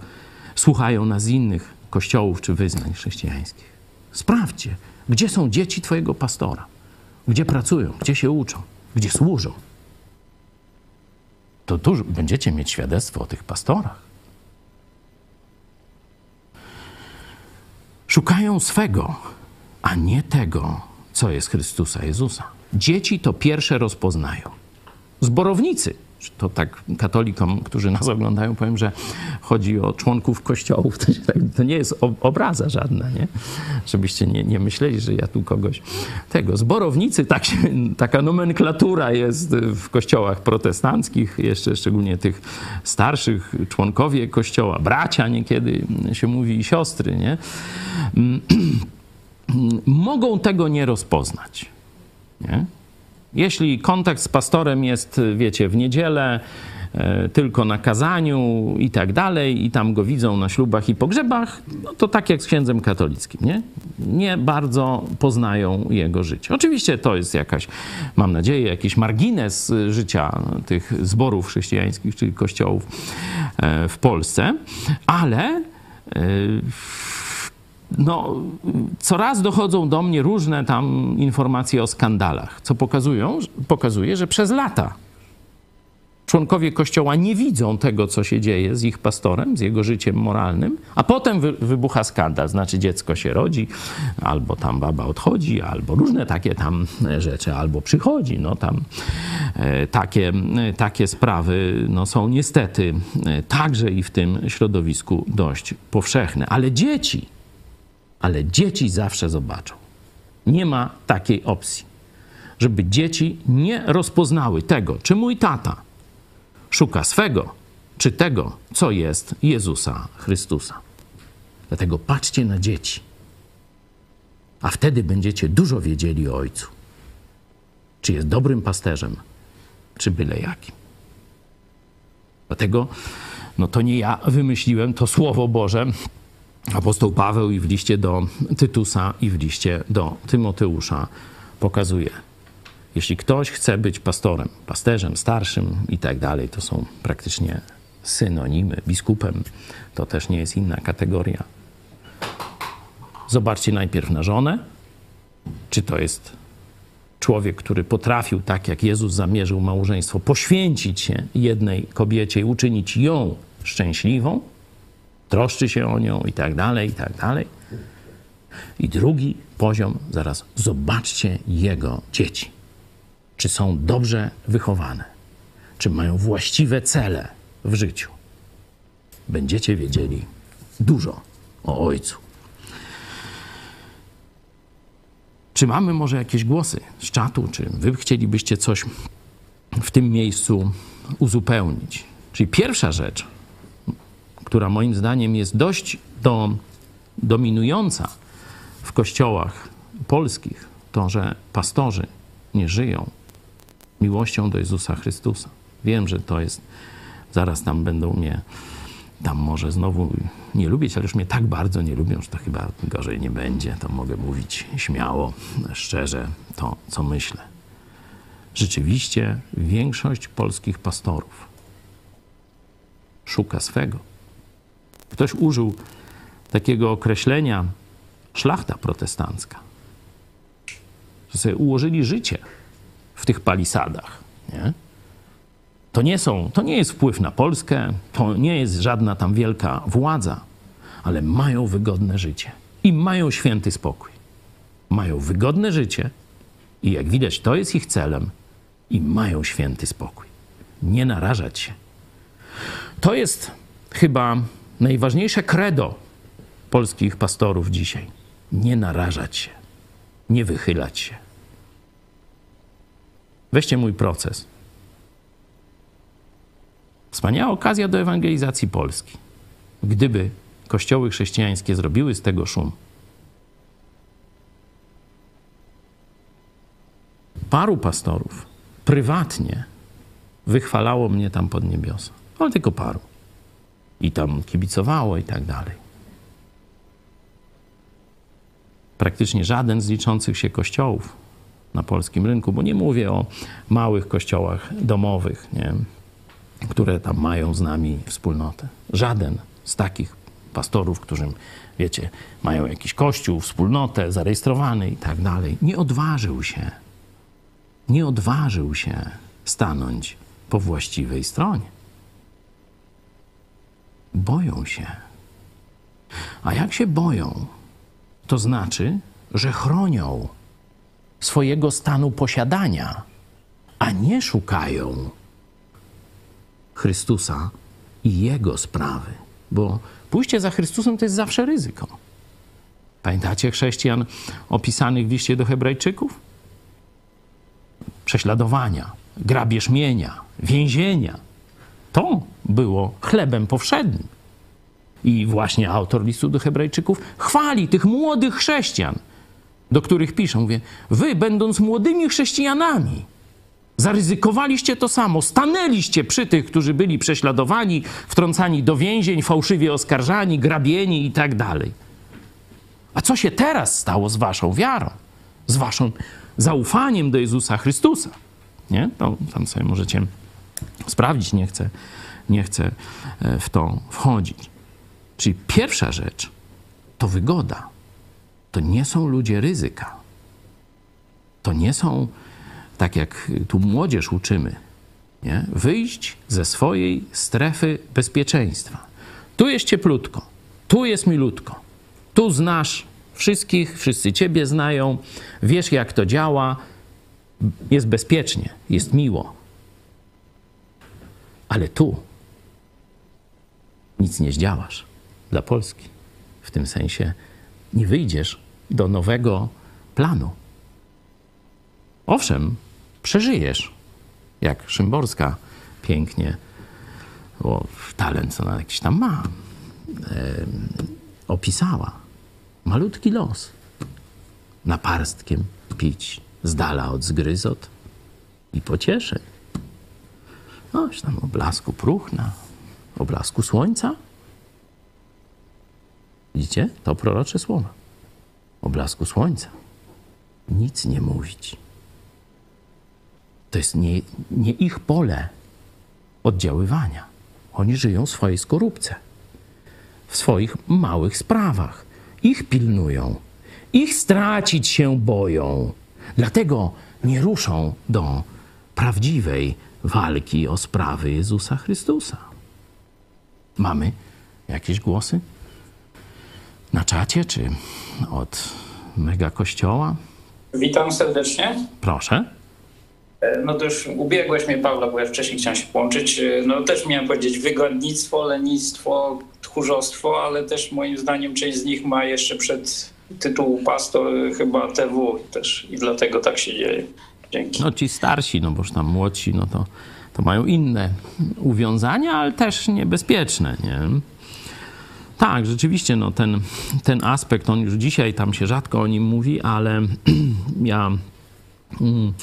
słuchają nas z innych kościołów czy wyznań chrześcijańskich. Sprawdźcie, gdzie są dzieci Twojego pastora, gdzie pracują, gdzie się uczą, gdzie służą. To dużo, będziecie mieć świadectwo o tych pastorach. Szukają swego, a nie tego, co jest Chrystusa Jezusa. Dzieci to pierwsze rozpoznają. Zborownicy, to tak katolikom, którzy nas oglądają, powiem, że chodzi o członków kościołów. To, tak, to nie jest ob- obraza żadna, nie? Żebyście nie, nie myśleli, że ja tu kogoś tego. Zborownicy, tak się, taka nomenklatura jest w kościołach protestanckich, jeszcze szczególnie tych starszych, członkowie kościoła, bracia niekiedy się mówi i siostry, nie? mogą tego nie rozpoznać. Nie? Jeśli kontakt z pastorem jest, wiecie, w niedzielę, e, tylko na kazaniu i tak dalej, i tam go widzą na ślubach i pogrzebach, no to tak jak z księdzem katolickim, nie? Nie bardzo poznają jego życie. Oczywiście to jest jakaś, mam nadzieję, jakiś margines życia tych zborów chrześcijańskich, czyli kościołów e, w Polsce, ale e, no, coraz dochodzą do mnie różne tam informacje o skandalach, co pokazują, pokazuje, że przez lata członkowie Kościoła nie widzą tego, co się dzieje z ich pastorem, z jego życiem moralnym, a potem wy, wybucha skandal, znaczy dziecko się rodzi, albo tam baba odchodzi, albo różne takie tam rzeczy, albo przychodzi, no tam e, takie, e, takie sprawy no, są niestety e, także i w tym środowisku dość powszechne, ale dzieci, ale dzieci zawsze zobaczą. Nie ma takiej opcji, żeby dzieci nie rozpoznały tego, czy mój tata szuka swego, czy tego, co jest Jezusa Chrystusa. Dlatego patrzcie na dzieci, a wtedy będziecie dużo wiedzieli o Ojcu. Czy jest dobrym pasterzem, czy byle jakim. Dlatego, no to nie ja wymyśliłem, to Słowo Boże, apostoł Paweł i w liście do Tytusa i w liście do Tymoteusza pokazuje. Jeśli ktoś chce być pastorem, pasterzem, starszym i tak dalej, to są praktycznie synonimy. Biskupem to też nie jest inna kategoria. Zobaczcie najpierw na żonę, czy to jest człowiek, który potrafił, tak jak Jezus zamierzył małżeństwo, poświęcić się jednej kobiecie i uczynić ją szczęśliwą, troszczy się o nią i tak dalej, i tak dalej. I drugi poziom, zaraz zobaczcie jego dzieci. Czy są dobrze wychowane, czy mają właściwe cele w życiu. Będziecie wiedzieli dużo o ojcu. Czy mamy może jakieś głosy z czatu, czy wy chcielibyście coś w tym miejscu uzupełnić? Czyli pierwsza rzecz, która moim zdaniem jest dość do, dominująca w kościołach polskich, to, że pastorzy nie żyją miłością do Jezusa Chrystusa. Wiem, że to jest, zaraz tam będą mnie tam może znowu nie lubić, ale już mnie tak bardzo nie lubią, że to chyba gorzej nie będzie. To mogę mówić śmiało, szczerze to, co myślę. Rzeczywiście większość polskich pastorów szuka swego. Ktoś użył takiego określenia szlachta protestancka, że sobie ułożyli życie w tych palisadach. Nie? To nie, są, to nie jest wpływ na Polskę, to nie jest żadna tam wielka władza, ale mają wygodne życie i mają święty spokój. Mają wygodne życie i jak widać, to jest ich celem i mają święty spokój. Nie narażać się. To jest chyba najważniejsze credo polskich pastorów dzisiaj. Nie narażać się, nie wychylać się. Weźcie mój proces. Wspaniała okazja do ewangelizacji Polski. Gdyby kościoły chrześcijańskie zrobiły z tego szum, paru pastorów prywatnie wychwalało mnie tam pod niebiosa. Ale tylko paru. I tam kibicowało i tak dalej. Praktycznie żaden z liczących się kościołów na polskim rynku, bo nie mówię o małych kościołach domowych, nie? które tam mają z nami wspólnotę. Żaden z takich pastorów, którzy, wiecie, mają jakiś kościół, wspólnotę, zarejestrowany i tak dalej, nie odważył się, nie odważył się stanąć po właściwej stronie. Boją się. A jak się boją, to znaczy, że chronią swojego stanu posiadania, a nie szukają Chrystusa i Jego sprawy. Bo pójście za Chrystusem to jest zawsze ryzyko. Pamiętacie chrześcijan opisanych w liście do Hebrajczyków? Prześladowania, grabież mienia, więzienia. To było chlebem powszednim. I właśnie autor listu do Hebrajczyków chwali tych młodych chrześcijan, do których pisze, mówię, wy będąc młodymi chrześcijanami, zaryzykowaliście to samo, stanęliście przy tych, którzy byli prześladowani, wtrącani do więzień, fałszywie oskarżani, grabieni i tak dalej. A co się teraz stało z waszą wiarą, z waszym zaufaniem do Jezusa Chrystusa? Nie? To tam sobie możecie sprawdzić, nie chcę, nie chcę e, w to wchodzić. Czyli pierwsza rzecz to wygoda. To nie są ludzie ryzyka. To nie są, tak jak tu młodzież uczymy, nie? wyjść ze swojej strefy bezpieczeństwa. Tu jest cieplutko, tu jest milutko, tu znasz wszystkich, wszyscy ciebie znają, wiesz jak to działa, jest bezpiecznie, jest miło. Ale tu nic nie zdziałasz dla Polski. W tym sensie nie wyjdziesz do nowego planu. Owszem, przeżyjesz, jak Szymborska pięknie, bo talent ona jakiś tam ma, e, opisała. Malutki los. Naparstkiem pić z dala od zgryzot i pocieszeń. Noś tam o blasku próchna, o blasku słońca. Widzicie? To prorocze słowa. O blasku słońca. Nic nie mówić. To jest nie, nie ich pole oddziaływania. Oni żyją w swojej skorupce, w swoich małych sprawach. Ich pilnują, ich stracić się boją. Dlatego nie ruszą do prawdziwej walki o sprawy Jezusa Chrystusa. Mamy jakieś głosy na czacie czy od mega kościoła? Witam serdecznie. Proszę. E, No to już ubiegłeś mnie, Paula, bo ja wcześniej chciałem się połączyć. E, No też miałem powiedzieć wygodnictwo, lenistwo, tchórzostwo, ale też moim zdaniem część z nich ma jeszcze przed tytuł pastor chyba TW też i dlatego tak się dzieje. Dzięki. No ci starsi, no bo już tam młodsi, no to, to mają inne uwiązania, ale też niebezpieczne, nie? Tak, rzeczywiście, no ten, ten aspekt, on już dzisiaj tam się rzadko o nim mówi, ale ja mm,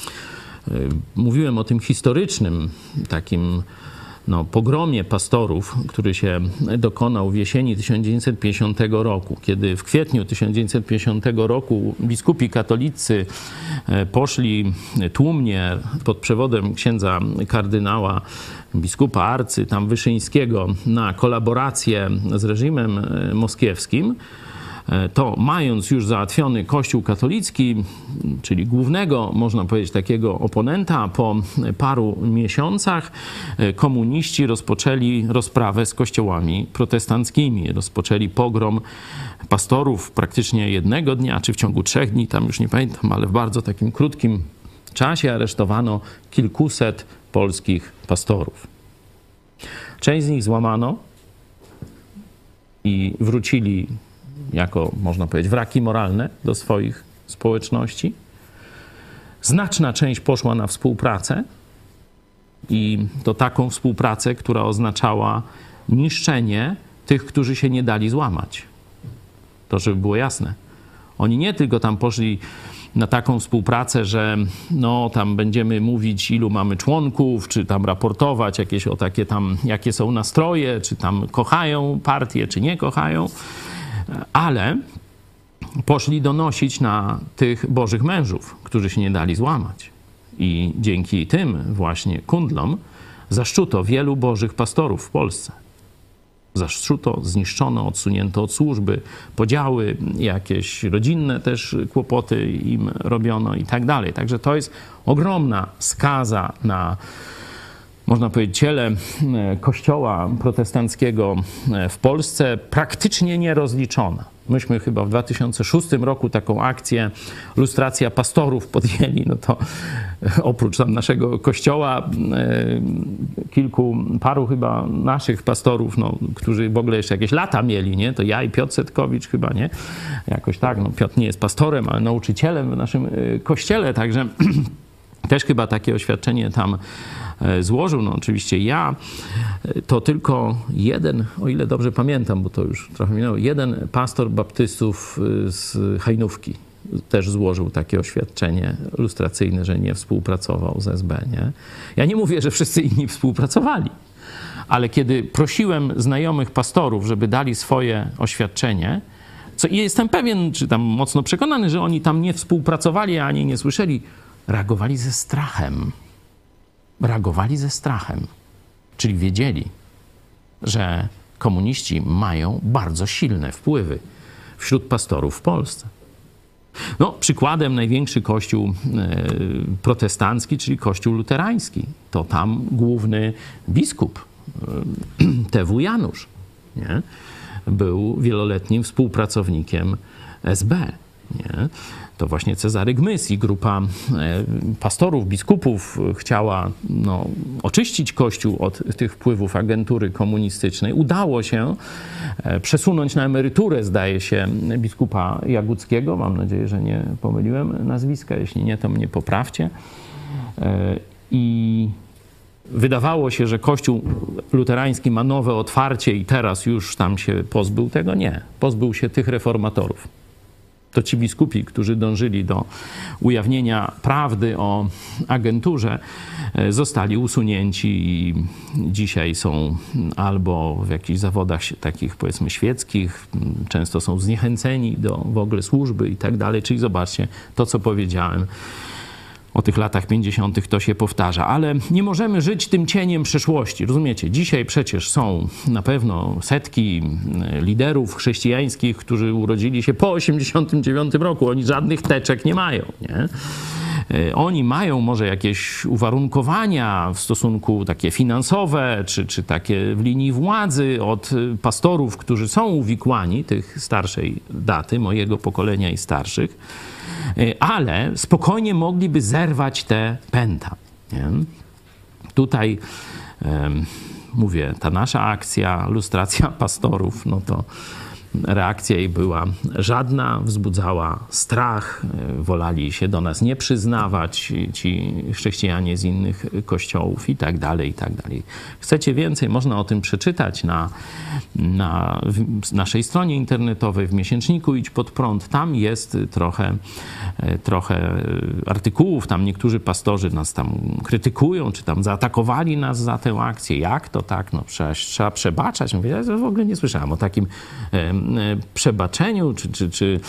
y, mówiłem o tym historycznym takim no, pogromie pastorów, który się dokonał w jesieni 1950 roku, kiedy w kwietniu 1950 roku biskupi katolicy e, poszli tłumnie pod przewodem księdza kardynała biskupa Arcy tam Wyszyńskiego na kolaborację z reżimem e, moskiewskim, to mając już załatwiony Kościół katolicki, czyli głównego, można powiedzieć, takiego oponenta, po paru miesiącach e, komuniści rozpoczęli rozprawę z kościołami protestanckimi. Rozpoczęli pogrom pastorów praktycznie jednego dnia, czy w ciągu trzech dni, tam już nie pamiętam, ale w bardzo takim krótkim czasie aresztowano kilkuset polskich pastorów. Część z nich złamano i wrócili jako, można powiedzieć, wraki moralne do swoich społeczności. Znaczna część poszła na współpracę i to taką współpracę, która oznaczała niszczenie tych, którzy się nie dali złamać. To, żeby było jasne. Oni nie tylko tam poszli na taką współpracę, że no tam będziemy mówić, ilu mamy członków, czy tam raportować jakieś o takie tam, jakie są nastroje, czy tam kochają partię, czy nie kochają, ale poszli donosić na tych bożych mężów, którzy się nie dali złamać. I dzięki tym właśnie kundlom zaszczuto wielu bożych pastorów w Polsce zaszczuto, zniszczono, odsunięto od służby, podziały, jakieś rodzinne też kłopoty im robiono i tak dalej. Także to jest ogromna skaza na można powiedzieć, ciele e, kościoła protestanckiego e, w Polsce praktycznie nierozliczona. Myśmy chyba w 2006 roku taką akcję lustracja pastorów podjęli, no to oprócz tam naszego kościoła e, kilku, paru chyba naszych pastorów, no, którzy w ogóle jeszcze jakieś lata mieli, nie? To ja i Piotr Setkowicz chyba, nie? Jakoś tak, no Piotr nie jest pastorem, ale nauczycielem w naszym kościele, także też chyba takie oświadczenie tam E, złożył. No oczywiście ja, e, to tylko jeden, o ile dobrze pamiętam, bo to już trochę minęło, jeden pastor baptystów e, z Hajnówki też złożył takie oświadczenie lustracyjne, że nie współpracował z SB. Nie? Ja nie mówię, że wszyscy inni współpracowali, ale kiedy prosiłem znajomych pastorów, żeby dali swoje oświadczenie, co i jestem pewien, czy tam mocno przekonany, że oni tam nie współpracowali, ani nie słyszeli, reagowali ze strachem reagowali ze strachem, czyli wiedzieli, że komuniści mają bardzo silne wpływy wśród pastorów w Polsce. No, przykładem największy kościół e, protestancki, czyli kościół luterański. To tam główny biskup, e, TW Janusz, nie? był wieloletnim współpracownikiem SB. Nie? to właśnie Cezary Gmys i grupa e, pastorów, biskupów chciała no, oczyścić Kościół od tych wpływów agentury komunistycznej. Udało się e, przesunąć na emeryturę, zdaje się, biskupa Jaguckiego. Mam nadzieję, że nie pomyliłem nazwiska. Jeśli nie, to mnie poprawcie. E, I wydawało się, że Kościół luterański ma nowe otwarcie i teraz już tam się pozbył tego. Nie. Pozbył się tych reformatorów to ci biskupi, którzy dążyli do ujawnienia prawdy o agenturze, e, zostali usunięci i dzisiaj są albo w jakichś zawodach takich powiedzmy świeckich, często są zniechęceni do w ogóle służby i tak dalej. Czyli zobaczcie to, co powiedziałem o tych latach 50. to się powtarza, ale nie możemy żyć tym cieniem przeszłości. Rozumiecie? Dzisiaj przecież są na pewno setki e, liderów chrześcijańskich, którzy urodzili się po 89 roku. Oni żadnych teczek nie mają, nie? E, oni mają może jakieś uwarunkowania w stosunku takie finansowe, czy, czy takie w linii władzy od pastorów, którzy są uwikłani, tych starszej daty, mojego pokolenia i starszych E, ale spokojnie mogliby zerwać te pęta. Nie? Tutaj mówię, ta nasza akcja, lustracja pastorów, no to reakcja jej była żadna, wzbudzała strach, e, wolali się do nas nie przyznawać ci chrześcijanie z innych kościołów i tak dalej, i tak dalej. Chcecie więcej? Można o tym przeczytać na, na naszej stronie internetowej, w miesięczniku Idź Pod Prąd. Tam jest trochę, e, trochę artykułów, tam niektórzy pastorzy nas tam krytykują, czy tam zaatakowali nas za tę akcję. Jak to tak? No przecież trzeba przebaczać. Mówię, ja w ogóle nie słyszałem o takim przebaczeniu, czy, czy, czy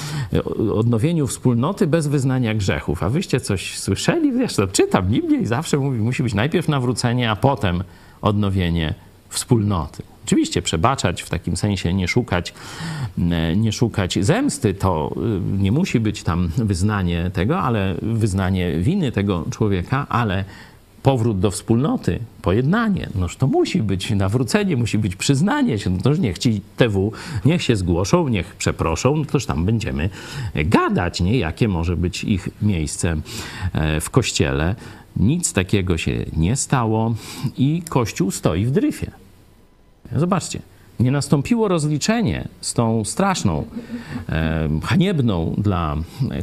odnowieniu wspólnoty bez wyznania grzechów. A wyście coś słyszeli? Wiesz, to czytam Biblię i zawsze mówi, musi być najpierw nawrócenie, a potem odnowienie wspólnoty. Oczywiście przebaczać w takim sensie, nie szukać, nie szukać zemsty, to y, nie musi być tam wyznanie tego, ale wyznanie winy tego człowieka, ale powrót do wspólnoty, pojednanie, noż to musi być nawrócenie, musi być przyznanie się, no toż niech ci TW, niech się zgłoszą, niech przeproszą, no toż tam będziemy gadać, nie? Jakie może być ich miejsce e, w kościele. Nic takiego się nie stało i Kościół stoi w dryfie. Zobaczcie, nie nastąpiło rozliczenie z tą straszną, e, haniebną dla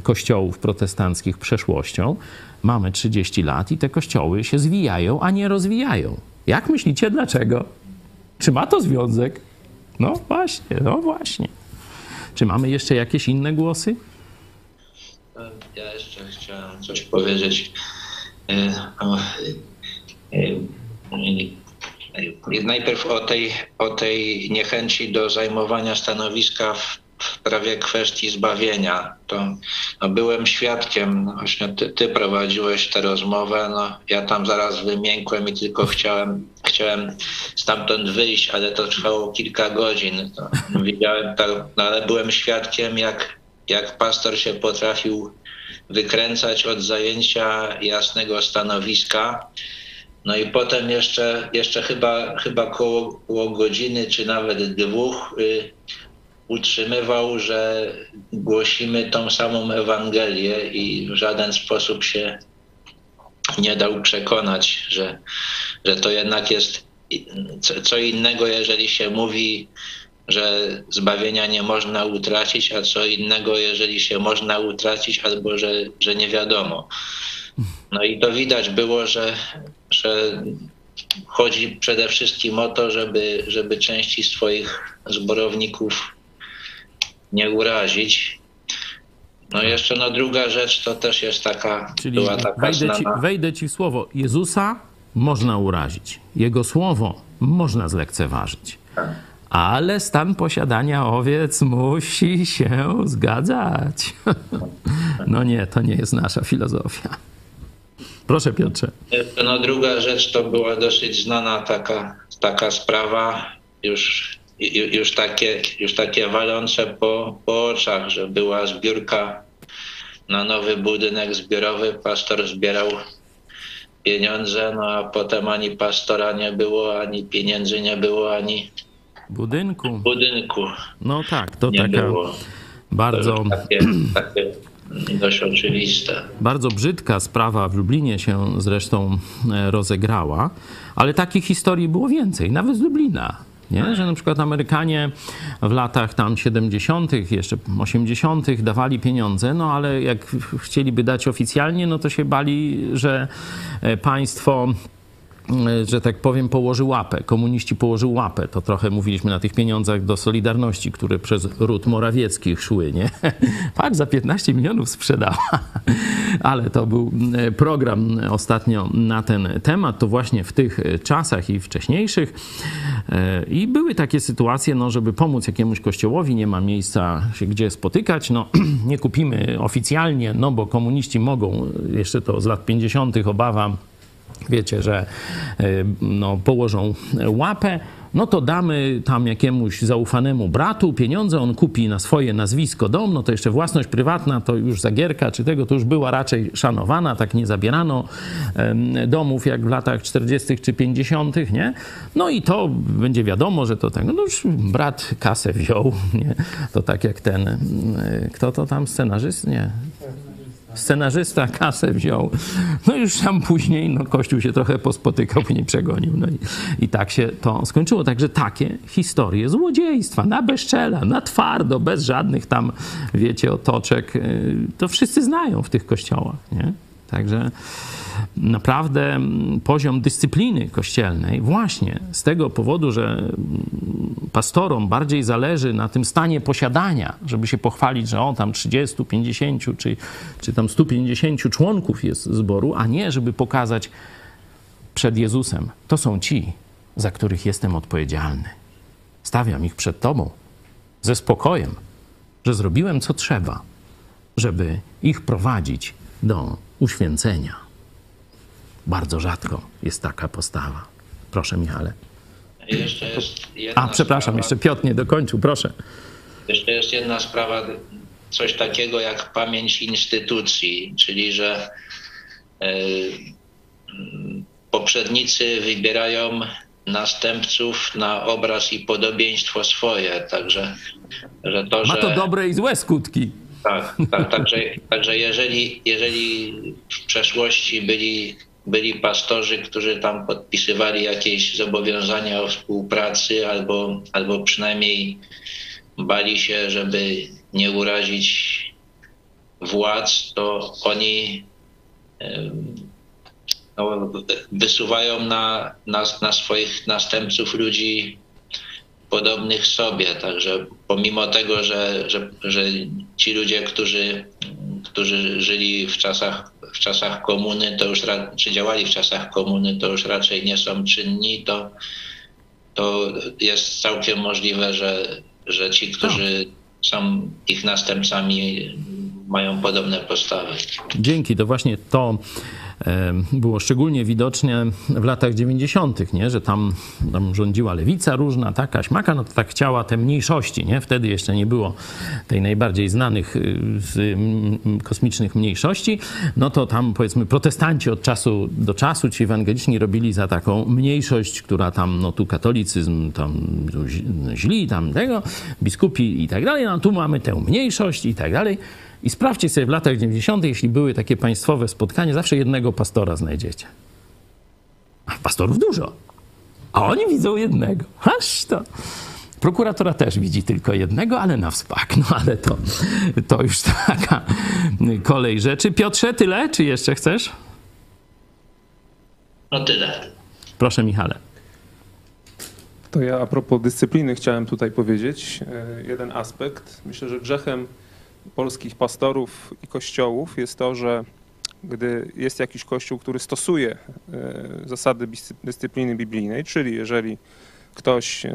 kościołów protestanckich przeszłością. Mamy 30 lat i te kościoły się zwijają, a nie rozwijają. Jak myślicie, dlaczego? Czy ma to związek? No właśnie, no właśnie. Czy mamy jeszcze jakieś inne głosy? Ja jeszcze chciałem coś powiedzieć. Najpierw o tej, o tej niechęci do zajmowania stanowiska w, w prawie kwestii zbawienia. To no, byłem świadkiem, właśnie ty, ty, prowadziłeś tę rozmowę, no, ja tam zaraz wymiękłem i tylko chciałem, chciałem stamtąd wyjść, ale to trwało kilka godzin. No, widziałem tak, no, ale byłem świadkiem, jak, jak pastor się potrafił wykręcać od zajęcia jasnego stanowiska no i potem jeszcze, jeszcze chyba, chyba koło, koło godziny, czy nawet dwóch y, utrzymywał, że głosimy tą samą Ewangelię i w żaden sposób się nie dał przekonać, że, że to jednak jest co innego, jeżeli się mówi, że zbawienia nie można utracić, a co innego, jeżeli się można utracić, albo że, że nie wiadomo. No i to widać było, że, że chodzi przede wszystkim o to, żeby, żeby części swoich zborowników nie urazić. No jeszcze no druga rzecz to też jest taka, Czyli była taka wejdę ci, znana. wejdę ci w słowo. Jezusa można urazić. Jego słowo można zlekceważyć. Ale stan posiadania owiec musi się zgadzać. No nie, to nie jest nasza filozofia. Proszę Piotrze. No druga rzecz to była dosyć znana taka, taka sprawa, już, już, takie, już takie walące po, po oczach, że była zbiórka na nowy budynek zbiorowy, pastor zbierał pieniądze, no a potem ani pastora nie było, ani pieniędzy nie było, ani Budynku. budynku No tak, to nie taka było. bardzo, To takie, takie dość oczywiste. bardzo brzydka sprawa w Lublinie się zresztą e, rozegrała, ale takich historii było więcej, nawet z Lublina. Nie? Że na przykład Amerykanie w latach tam 70., jeszcze 80. dawali pieniądze, no ale jak chcieliby dać oficjalnie, no to się bali, że e, państwo że tak powiem, położy łapę. Komuniści położył łapę. To trochę mówiliśmy na tych pieniądzach do Solidarności, które przez ród Morawieckich szły, nie? Patrz, za 15 milionów sprzedała. Ale to był e, program ostatnio na ten temat. To właśnie w tych czasach i wcześniejszych. E, I były takie sytuacje, no, żeby pomóc jakiemuś kościołowi, nie ma miejsca się gdzie spotykać, no nie kupimy oficjalnie, no bo komuniści mogą, jeszcze to z lat 50. obawa, wiecie, że y, no, położą łapę, no to damy tam jakiemuś zaufanemu bratu pieniądze, on kupi na swoje nazwisko dom, no to jeszcze własność prywatna, to już zagierka czy tego, to już była raczej szanowana, tak nie zabierano domów jak w latach 40. czy 50., nie? No i to będzie wiadomo, że to tak, no już brat kasę wziął, nie? To tak jak ten, y, kto to tam, scenarzyst? Nie. Scenarzysta kasę wziął. No już tam później, no Kościół się trochę pospotykał, później przegonił. No i, i tak się to skończyło. Także takie historie złodziejstwa, na bezczela, na twardo, bez żadnych tam, wiecie, otoczek, y, to wszyscy znają w tych kościołach, nie? Także naprawdę mm, poziom dyscypliny kościelnej, właśnie z tego powodu, że mm, pastorom bardziej zależy na tym stanie posiadania, żeby się pochwalić, że o tam 30, 50 czy, czy tam 150 członków jest zboru, a nie żeby pokazać przed Jezusem, to są ci, za których jestem odpowiedzialny. Stawiam ich przed Tobą ze spokojem, że zrobiłem co trzeba, żeby ich prowadzić do uświęcenia. Bardzo rzadko jest taka postawa. Proszę, Michale. Jeszcze jest jedna A, przepraszam, sprawa. jeszcze Piotr nie dokończył, proszę. Jeszcze jest jedna sprawa, coś takiego jak pamięć instytucji, czyli że e, poprzednicy wybierają następców na obraz i podobieństwo swoje, także że to, Ma że... to dobre i złe skutki. Tak, tak także, także jeżeli, jeżeli w przeszłości byli, byli pastorzy, którzy tam podpisywali jakieś zobowiązania o współpracy albo, albo przynajmniej bali się, żeby nie urazić władz, to oni no, wysuwają na, na, na swoich następców ludzi podobnych sobie. Także pomimo tego, że, że, że ci ludzie, którzy, którzy żyli w czasach, w czasach komuny, to już czy działali w czasach komuny, to już raczej nie są czynni, to, to jest całkiem możliwe, że, że ci, którzy są ich następcami, mają podobne postawy. Dzięki, to właśnie to było szczególnie widoczne w latach 90., nie? że tam, tam rządziła lewica różna, taka śmaka, no to tak chciała te mniejszości, nie? Wtedy jeszcze nie było tej najbardziej znanych y, z mm, kosmicznych mniejszości, no to tam powiedzmy protestanci od czasu do czasu, ci ewangeliczni robili za taką mniejszość, która tam, no tu katolicyzm, tam źli, tam tego, biskupi i tak dalej, no tu mamy tę mniejszość i tak dalej. I sprawdźcie sobie w latach 90., jeśli były takie państwowe spotkania, zawsze jednego pastora znajdziecie. A pastorów dużo. A oni widzą jednego. Aż to. Prokuratora też widzi tylko jednego, ale na wspak. No ale to, to już taka kolej rzeczy. Piotrze, tyle? Czy jeszcze chcesz? No tyle. Proszę, Michale. To ja a propos dyscypliny chciałem tutaj powiedzieć e, jeden aspekt. Myślę, że grzechem polskich pastorów i kościołów jest to, że gdy jest jakiś kościół, który stosuje e, zasady dyscypliny biblijnej, czyli jeżeli ktoś e,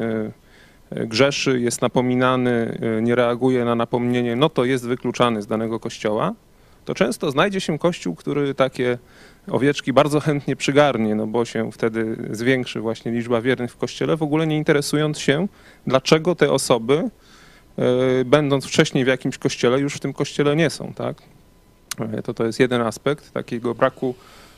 e, grzeszy, jest napominany, nie reaguje na napomnienie, no to jest wykluczany z danego kościoła, to często znajdzie się kościół, który takie owieczki bardzo chętnie przygarnie, no bo się wtedy zwiększy właśnie liczba wiernych w kościele, w ogóle nie interesując się, dlaczego te osoby, będąc wcześniej w jakimś kościele, już w tym kościele nie są, tak? E, To to jest jeden aspekt takiego braku,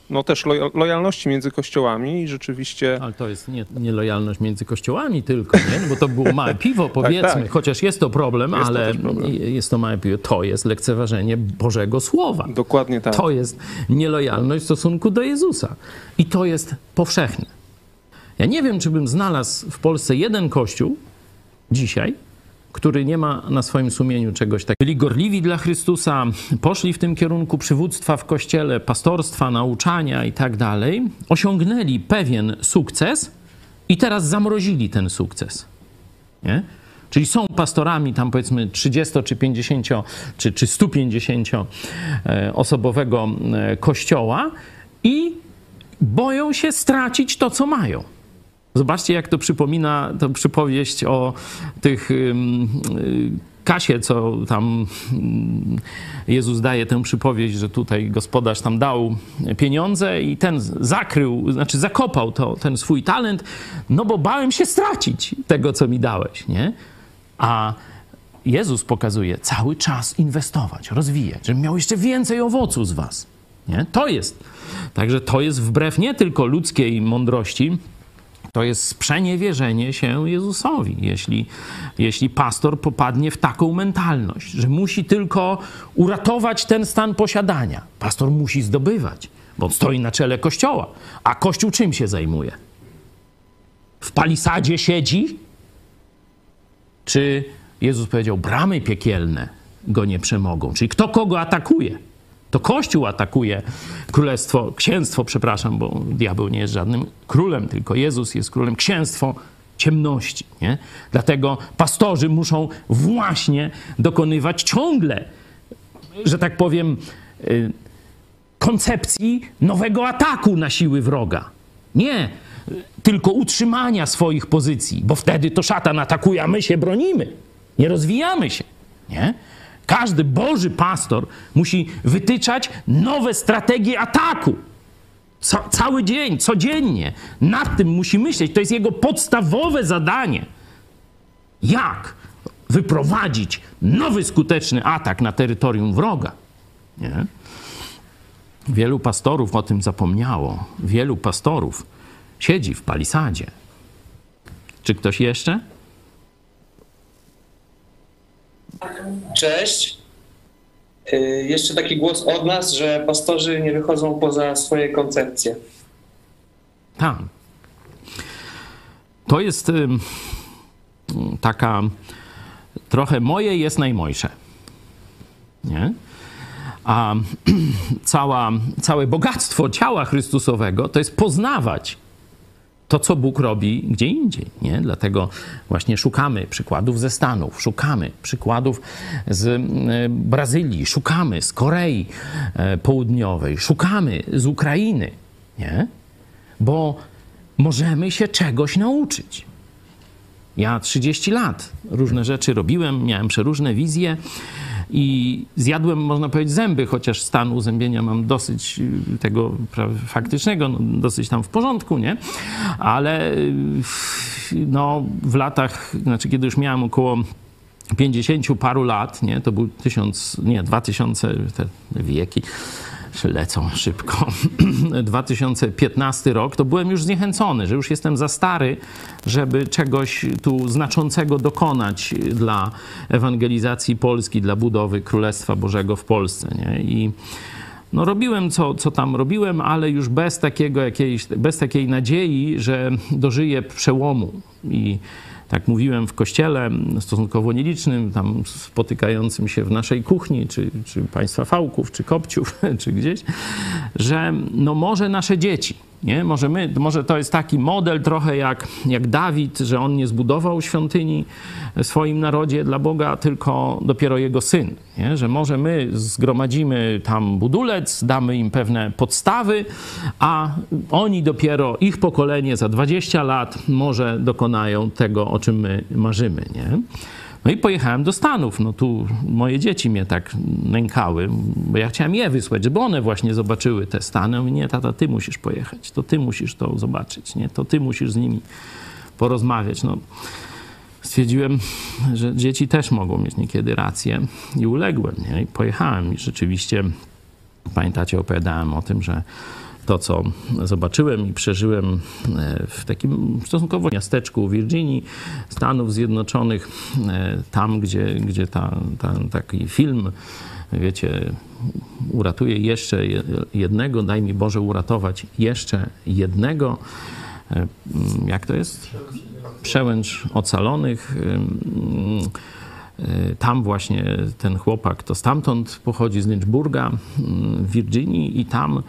no też loja- lojalności między kościołami i rzeczywiście Ale to jest nie, nie lojalność między kościołami tylko, nie? No bo to było małe piwo, powiedzmy, tak. chociaż jest to problem, Jest to ale też problem. jest to małe piwo. To jest lekceważenie Bożego Słowa. dokładnie tak. To jest nielojalność w stosunku do Jezusa. I to jest powszechne. Ja nie wiem, czy bym znalazł w Polsce jeden kościół dzisiaj, który nie ma na swoim sumieniu czegoś takiego. Byli gorliwi dla Chrystusa, poszli w tym kierunku przywództwa w kościele, pastorstwa, nauczania i tak dalej, osiągnęli pewien sukces i teraz zamrozili ten sukces. Nie? Czyli są pastorami tam powiedzmy 30 czy 50 czy, czy 150 e, osobowego e, kościoła i boją się stracić to, co mają. Zobaczcie, jak to przypomina to przypowieść o tych y, kasie, co tam ym, Jezus daje tę przypowieść, że tutaj gospodarz tam dał pieniądze i ten zakrył, znaczy zakopał to, ten swój talent, no bo bałem się stracić tego, co mi dałeś, nie? A Jezus pokazuje cały czas inwestować, rozwijać, żeby miał jeszcze więcej owoców z was. Nie? To jest. Także to jest wbrew nie tylko ludzkiej mądrości, To jest sprzeniewierzenie się Jezusowi, jeśli, jeśli pastor popadnie w taką mentalność, że musi tylko uratować ten stan posiadania. Pastor musi zdobywać, bo stoi na czele kościoła. A kościół czym się zajmuje? W palisadzie siedzi? Czy Jezus powiedział, bramy piekielne go nie przemogą? Czyli kto kogo atakuje? To Kościół atakuje królestwo, księstwo, przepraszam, bo diabeł nie jest żadnym królem, tylko Jezus jest królem, księstwo ciemności. Nie? Dlatego pastorzy muszą właśnie dokonywać ciągle, że tak powiem, y, koncepcji nowego ataku na siły wroga. Nie tylko utrzymania swoich pozycji, bo wtedy to szatan atakuje, a my się bronimy. Nie rozwijamy się. Nie? Każdy Boży pastor musi wytyczać nowe strategie ataku. Ca cały dzień, codziennie. Nad tym musi myśleć. To jest jego podstawowe zadanie. Jak wyprowadzić nowy skuteczny atak na terytorium wroga? Nie? Wielu pastorów o tym zapomniało. Wielu pastorów siedzi w palisadzie. Czy ktoś jeszcze? Cześć. Y, Jeszcze taki głos od nas, że pastorzy nie wychodzą poza swoje koncepcje. Tak. To jest ym, taka trochę moje jest najmojsze. Nie? A cała, całe bogactwo ciała Chrystusowego to jest poznawać to, co Bóg robi gdzie indziej. Nie? Dlatego właśnie szukamy przykładów ze Stanów, szukamy przykładów z e, Brazylii, szukamy z Korei e, Południowej, szukamy z Ukrainy. Nie? Bo możemy się czegoś nauczyć. Ja 30 lat różne rzeczy robiłem, miałem przeróżne wizje i zjadłem, można powiedzieć, zęby, chociaż stan uzębienia mam dosyć y, tego faktycznego, no, dosyć tam w porządku, nie? Ale y, no, w latach, znaczy kiedy już miałem około 50 paru lat, nie? To był tysiąc, nie, 2000, te wieki lecą szybko. 2015 rok, to byłem już zniechęcony, że już jestem za stary, żeby czegoś tu znaczącego dokonać dla ewangelizacji Polski, dla budowy Królestwa Bożego w Polsce. Nie? I no robiłem co, co tam robiłem, ale już bez, takiego jakiejś, bez takiej nadziei, że dożyję przełomu. I tak mówiłem w kościele stosunkowo nielicznym, tam spotykającym się w naszej kuchni, czy, czy państwa fałków, czy kopciów, czy gdzieś, że no może nasze dzieci, nie? Może, my, może to jest taki model trochę jak, jak Dawid, że on nie zbudował świątyni w swoim narodzie dla Boga, tylko dopiero jego syn. Nie? Że może my zgromadzimy tam budulec, damy im pewne podstawy, a oni dopiero, ich pokolenie za 20 lat może dokonają tego, o czym my marzymy. Nie? No i pojechałem do Stanów. No tu moje dzieci mnie tak nękały, bo ja chciałem je wysłać, żeby one właśnie zobaczyły te Stany. Mówię, nie, tata, ty musisz pojechać, to ty musisz to zobaczyć, nie? To ty musisz z nimi porozmawiać. No, stwierdziłem, że dzieci też mogą mieć niekiedy rację i uległem, nie? I pojechałem i rzeczywiście, pamiętacie, opowiadałem o tym, że to, co zobaczyłem i przeżyłem w takim stosunkowo miasteczku Virginii, Stanów Zjednoczonych, tam, gdzie, gdzie ta, ta, taki film, wiecie, uratuje jeszcze jednego, daj mi Boże uratować jeszcze jednego. Jak to jest? Przełęcz ocalonych. Tam właśnie ten chłopak to stamtąd pochodzi, z Lynchburga w Virginii i tam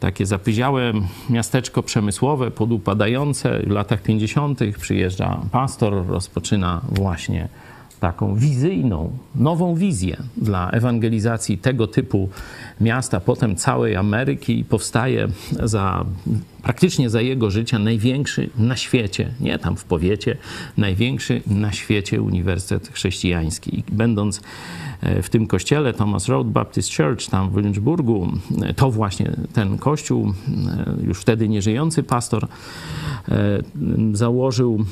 takie zapyziałe miasteczko przemysłowe, podupadające. W latach 50. przyjeżdża pastor, rozpoczyna właśnie taką wizyjną, nową wizję dla ewangelizacji tego typu miasta, potem całej Ameryki i powstaje za, praktycznie za jego życia największy na świecie, nie tam w powiecie, największy na świecie uniwersytet chrześcijański. I będąc w tym kościele Thomas Road Baptist Church tam w Lynchburgu, to właśnie ten kościół, już wtedy nieżyjący pastor założył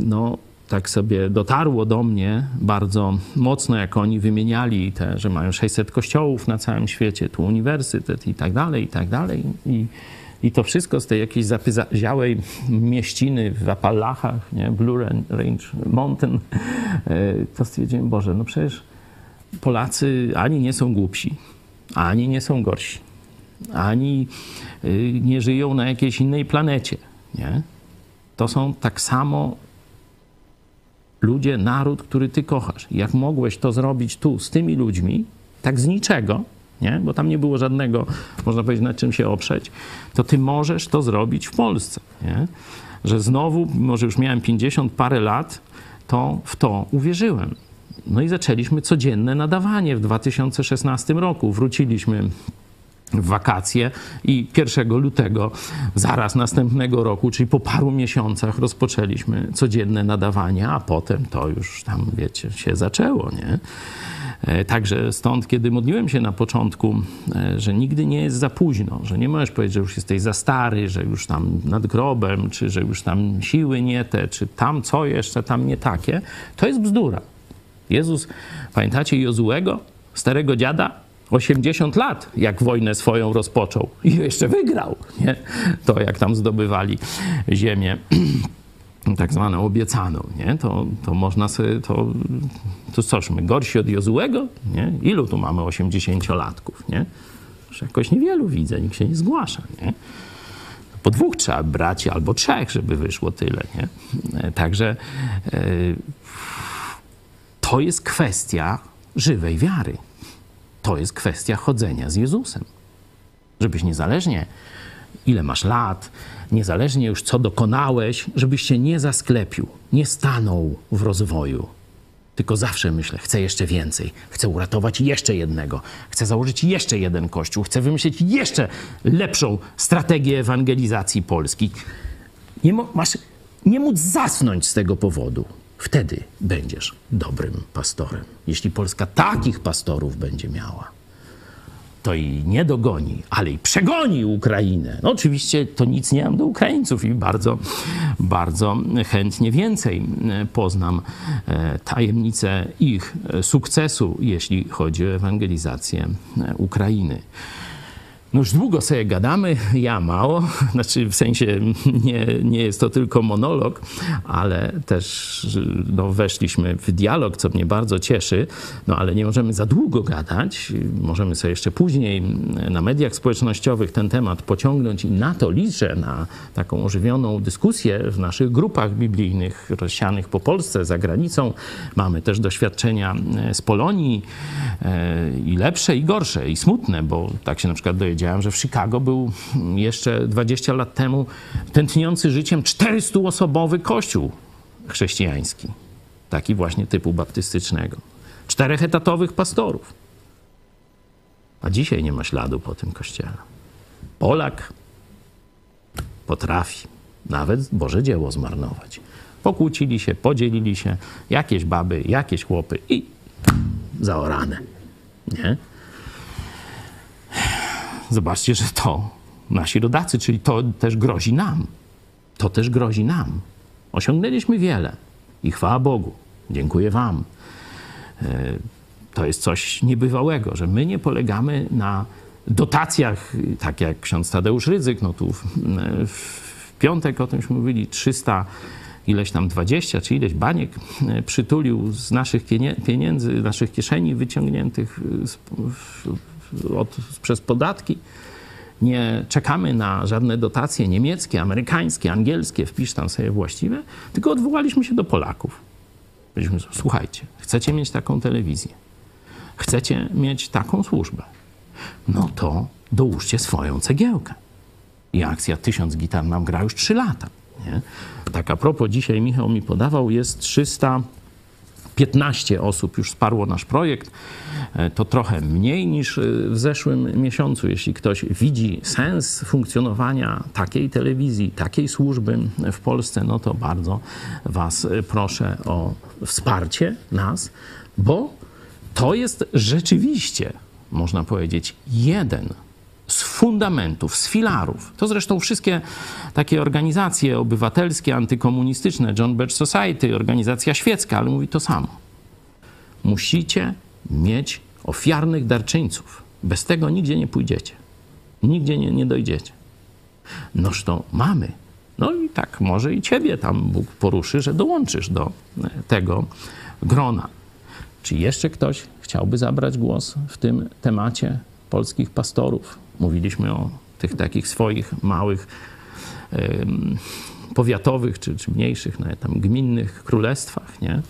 no, tak sobie dotarło do mnie bardzo mocno, jak oni wymieniali te, że mają 600 kościołów na całym świecie, tu uniwersytet i tak dalej, i tak dalej. I I to wszystko z tej jakiejś zapyziałej mieściny w Appalachach, nie? Blue Range Mountain, e, to stwierdziłem, Boże, no przecież Polacy ani nie są głupsi, ani nie są gorsi, ani y, nie żyją na jakiejś innej planecie, nie? To są tak samo ludzie, naród, który ty kochasz. Jak mogłeś to zrobić tu z tymi ludźmi, tak z niczego, nie? bo tam nie było żadnego, można powiedzieć, na czym się oprzeć, to ty możesz to zrobić w Polsce. Nie? Że znowu, mimo że już miałem 50 parę lat, to w to uwierzyłem. No i zaczęliśmy codzienne nadawanie w 2016 roku. Wróciliśmy wakacje i 1 lutego zaraz następnego roku, czyli po paru miesiącach rozpoczęliśmy codzienne nadawanie, a potem to już tam, wiecie, się zaczęło, nie? E, także stąd, kiedy modliłem się na początku, e, że nigdy nie jest za późno, że nie możesz powiedzieć, że już jesteś za stary, że już tam nad grobem, czy że już tam siły nie te, czy tam co jeszcze tam nie takie, to jest bzdura. Jezus, pamiętacie Jozułego, starego dziada? 80 lat, jak wojnę swoją rozpoczął i jeszcze wygrał, nie? To jak tam zdobywali ziemię tak zwaną obiecaną, nie? To, to można sobie, to, to coż, my gorsi od Jozułego, nie? Ilu tu mamy 80-latków, nie? Już jakoś niewielu widzę, nikt się nie zgłasza, nie? Po dwóch trzeba brać, albo trzech, żeby wyszło tyle, nie? Także e, to jest kwestia żywej wiary. To jest kwestia chodzenia z Jezusem. Żebyś niezależnie ile masz lat, niezależnie już co dokonałeś, żebyś się nie zasklepił, nie stanął w rozwoju. Tylko zawsze myślę, chcę jeszcze więcej, chcę uratować jeszcze jednego, chcę założyć jeszcze jeden kościół, chcę wymyślić jeszcze lepszą strategię ewangelizacji Polski. Nie, masz nie móc zasnąć z tego powodu. Wtedy będziesz dobrym pastorem. Jeśli Polska takich pastorów będzie miała to i nie dogoni, ale i przegoni Ukrainę. No oczywiście to nic nie mam do Ukraińców i bardzo, bardzo chętnie więcej e, poznam e, tajemnicę ich sukcesu, jeśli chodzi o ewangelizację e, Ukrainy. No już długo sobie gadamy, ja mało, znaczy w sensie nie, nie jest to tylko monolog, ale też no, weszliśmy w dialog, co mnie bardzo cieszy, no ale nie możemy za długo gadać, możemy sobie jeszcze później na mediach społecznościowych ten temat pociągnąć i na to liczę, na taką ożywioną dyskusję w naszych grupach biblijnych rozsianych po Polsce, za granicą. Mamy też doświadczenia z Polonii e, i lepsze i gorsze i smutne, bo tak się na przykład dojedzie powiedziałem, że w Chicago był jeszcze 20 lat temu tętniący życiem 400-osobowy kościół chrześcijański. Taki właśnie typu baptystycznego. Czterech etatowych pastorów. A dzisiaj nie ma śladu po tym kościele. Polak potrafi nawet Boże dzieło zmarnować. Pokłócili się, podzielili się, jakieś baby, jakieś chłopy i zaorane. Nie? Zobaczcie, że to nasi rodacy, czyli to też grozi nam. To też grozi nam. Osiągnęliśmy wiele i chwała Bogu. Dziękuję Wam. E, to jest coś niebywałego, że my nie polegamy na dotacjach, tak jak ksiądz Tadeusz Rydzyk, no tu w, w piątek o tymśmy mówili, 300 ileś tam 20 czy ileś baniek e, przytulił z naszych pieniędzy, naszych kieszeni wyciągniętych od, przez podatki. Nie czekamy na żadne dotacje niemieckie, amerykańskie, angielskie, wpisz tam sobie właściwe, tylko odwołaliśmy się do Polaków. Powiedzieliśmy, słuchajcie, chcecie mieć taką telewizję, chcecie mieć taką służbę, no to dołóżcie swoją cegiełkę. I akcja Tysiąc Gitar nam gra już 3 lata. Nie? Tak a propos, dzisiaj Michał mi podawał, jest 300 15 osób już wsparło nasz projekt. E, to trochę mniej niż e, w zeszłym miesiącu. Jeśli ktoś widzi sens funkcjonowania takiej telewizji, takiej służby w Polsce, no to bardzo Was e, proszę o wsparcie nas, bo to jest rzeczywiście, można powiedzieć, jeden z fundamentów, z filarów. To zresztą wszystkie takie organizacje obywatelskie, antykomunistyczne, John Birch Society, organizacja świecka, ale mówi to samo. Musicie mieć ofiarnych darczyńców. Bez tego nigdzie nie pójdziecie. Nigdzie nie, nie dojdziecie. Noż to mamy. No i tak może i ciebie tam Bóg poruszy, że dołączysz do e, tego grona. Czy jeszcze ktoś chciałby zabrać głos w tym temacie polskich pastorów? Mówiliśmy o tych takich swoich małych, powiatowych czy, czy mniejszych, nawet tam gminnych królestwach, nie?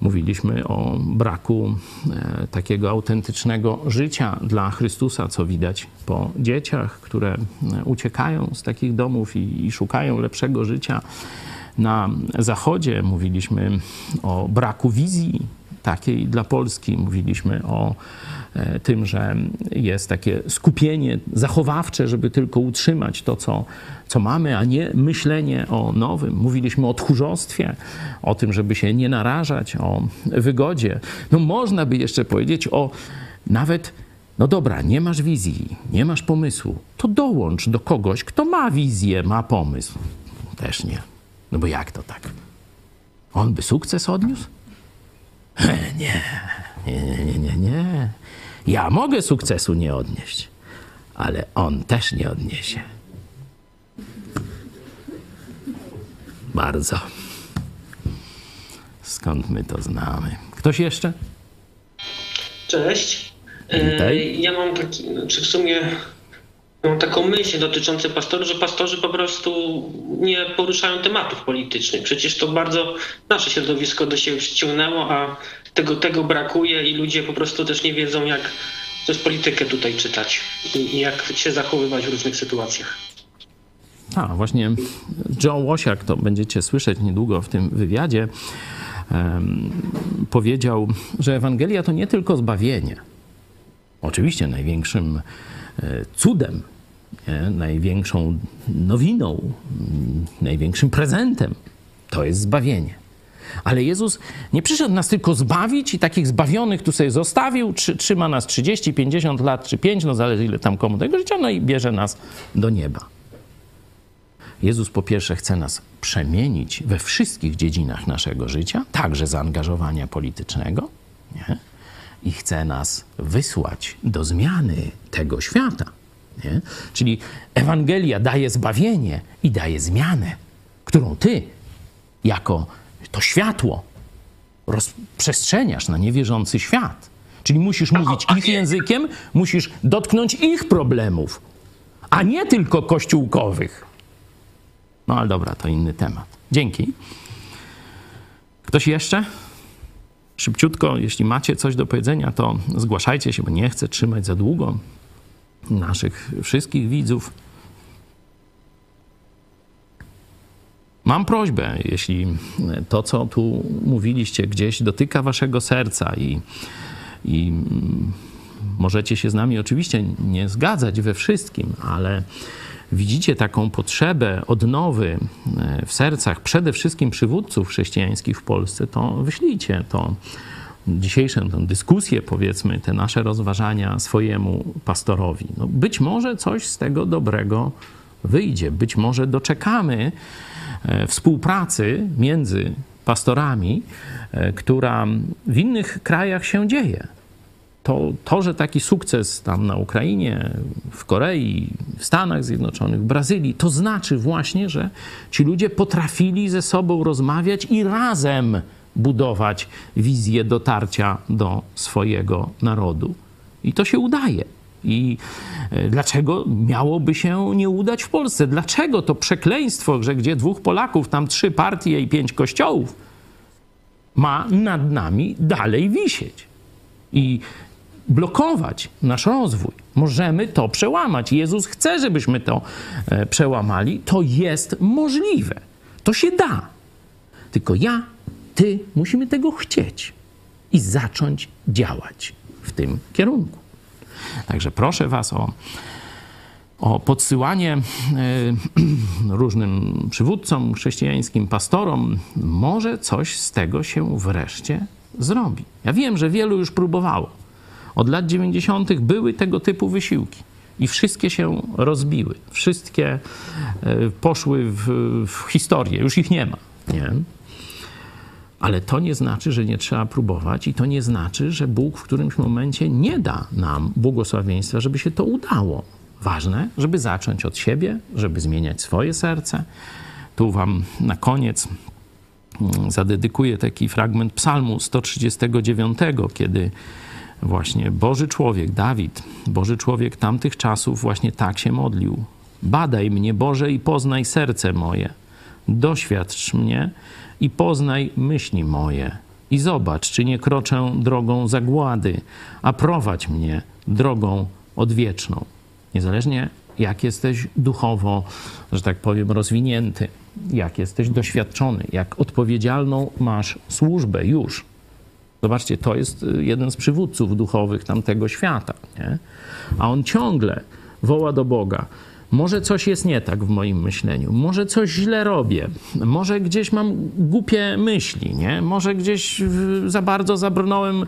Mówiliśmy o braku e, takiego autentycznego życia dla Chrystusa, co widać po dzieciach, które e, uciekają z takich domów i, i szukają lepszego życia na Zachodzie. Mówiliśmy o braku wizji takiej dla Polski. Mówiliśmy o tym, że jest takie skupienie zachowawcze, żeby tylko utrzymać to, co, co mamy, a nie myślenie o nowym. Mówiliśmy o tchórzostwie, o tym, żeby się nie narażać, o wygodzie. No można by jeszcze powiedzieć o nawet no dobra, nie masz wizji, nie masz pomysłu, to dołącz do kogoś, kto ma wizję, ma pomysł. Też nie. No bo jak to tak? On by sukces odniósł? Nie, nie, nie, nie, nie. Ja mogę sukcesu nie odnieść, ale on też nie odniesie. Bardzo. Skąd my to znamy? Ktoś jeszcze? Cześć. Witaj. E, Ja mam taki, czy w sumie mam taką myśl dotyczącą pastorów, że pastorzy po prostu nie poruszają tematów politycznych. Przecież to bardzo nasze środowisko do siebie przyciągnęło, a tego, tego brakuje i ludzie po prostu też nie wiedzą, jak przez politykę tutaj czytać i jak się zachowywać w różnych sytuacjach. A, właśnie Joe Łosiak, to będziecie słyszeć niedługo w tym wywiadzie, em, powiedział, że Ewangelia to nie tylko zbawienie. Oczywiście największym e, cudem, nie? największą nowiną, największym prezentem to jest zbawienie. Ale Jezus nie przyszedł nas tylko zbawić i takich zbawionych tu sobie zostawił, trzy, trzyma nas 30, 50 lat czy 5, no zależy ile tam komu tego życia, no i bierze nas do nieba. Jezus po pierwsze chce nas przemienić we wszystkich dziedzinach naszego życia, także zaangażowania politycznego, nie? i chce nas wysłać do zmiany tego świata. Nie? Czyli Ewangelia daje zbawienie i daje zmianę, którą ty, jako to światło, rozprzestrzeniasz na niewierzący świat. Czyli musisz mówić ich językiem, musisz dotknąć ich problemów, a nie tylko kościółkowych. No ale dobra, to inny temat. Dzięki. Ktoś jeszcze? Szybciutko, jeśli macie coś do powiedzenia, to zgłaszajcie się, bo nie chcę trzymać za długo naszych wszystkich widzów. Mam prośbę, jeśli to, co tu mówiliście, gdzieś dotyka waszego serca i, i możecie się z nami oczywiście nie zgadzać we wszystkim, ale widzicie taką potrzebę odnowy e, w sercach przede wszystkim przywódców chrześcijańskich w Polsce, to wyślijcie to dzisiejszą tę dyskusję, powiedzmy, te nasze rozważania swojemu pastorowi. No, być może coś z tego dobrego wyjdzie, być może doczekamy współpracy między pastorami, e, która w innych krajach się dzieje to, to, że taki sukces tam na Ukrainie, w Korei, w Stanach Zjednoczonych, w Brazylii, to znaczy właśnie, że ci ludzie potrafili ze sobą rozmawiać i razem budować wizję dotarcia do swojego narodu. I to się udaje. I e, dlaczego miałoby się nie udać w Polsce? Dlaczego to przekleństwo, że gdzie dwóch Polaków, tam trzy partie i pięć kościołów, ma nad nami dalej wisieć? I blokować nasz rozwój. Możemy to przełamać. Jezus chce, żebyśmy to e, przełamali. To jest możliwe. To się da. Tylko ja, ty musimy tego chcieć i zacząć działać w tym kierunku. Także proszę Was o, o podsyłanie e, różnym przywódcom chrześcijańskim, pastorom. Może coś z tego się wreszcie zrobi. Ja wiem, że wielu już próbowało. Od lat 90. były tego typu wysiłki i wszystkie się rozbiły. Wszystkie e, poszły w, w historię, już ich nie ma. Nie? Ale to nie znaczy, że nie trzeba próbować, i to nie znaczy, że Bóg w którymś momencie nie da nam błogosławieństwa, żeby się to udało ważne, żeby zacząć od siebie, żeby zmieniać swoje serce. Tu Wam na koniec mm, zadedykuję taki fragment Psalmu 139, kiedy właśnie Boży człowiek, Dawid, Boży człowiek tamtych czasów, właśnie tak się modlił. Badaj mnie, Boże, i poznaj serce moje. Doświadcz mnie i poznaj myśli moje. I zobacz, czy nie kroczę drogą zagłady, a prowadź mnie drogą odwieczną. Niezależnie jak jesteś duchowo, że tak powiem, rozwinięty, jak jesteś doświadczony, jak odpowiedzialną masz służbę już. Zobaczcie, to jest y, jeden z przywódców duchowych tamtego świata, nie? a on ciągle woła do Boga. Może coś jest nie tak w moim myśleniu, może coś źle robię, może gdzieś mam głupie myśli, nie? może gdzieś za bardzo zabrnąłem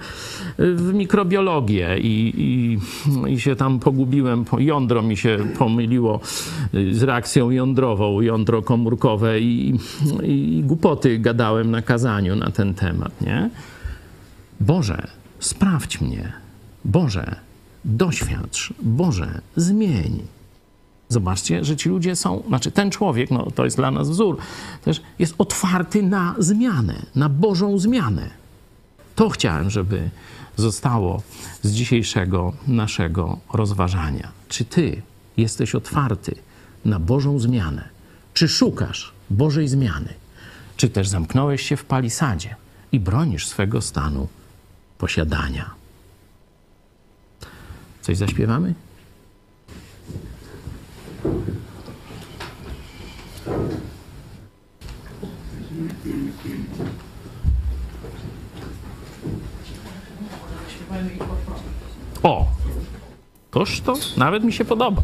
w mikrobiologię i, i, i się tam pogubiłem, jądro mi się pomyliło z reakcją jądrową, jądro komórkowe i, i głupoty gadałem na kazaniu na ten temat. Nie? Boże, sprawdź mnie. Boże, doświadcz. Boże, zmień. Zobaczcie, że ci ludzie są, znaczy ten człowiek, no to jest dla nas wzór, też jest otwarty na zmianę, na Bożą zmianę. To chciałem, żeby zostało z dzisiejszego naszego rozważania. Czy ty jesteś otwarty na Bożą zmianę? Czy szukasz Bożej zmiany? Czy też zamknąłeś się w palisadzie i bronisz swego stanu posiadania? Coś zaśpiewamy? O! Toż to nawet mi się podoba.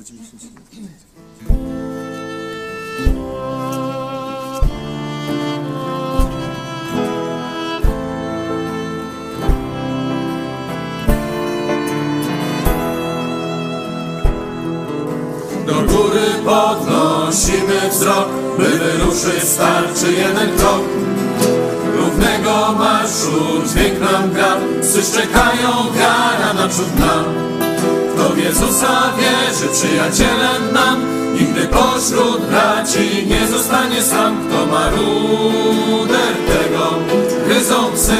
Do góry podnosimy wzrok, by wyruszyć starczy jeden krok. Równego marszu dźwięk nam gra, psy czekają, wiara naprzód nam. Kto Jezusa wierzy, przyjacielem nam, nigdy pośród braci nie zostanie sam. Kto ma ruder tego, gryzą psy.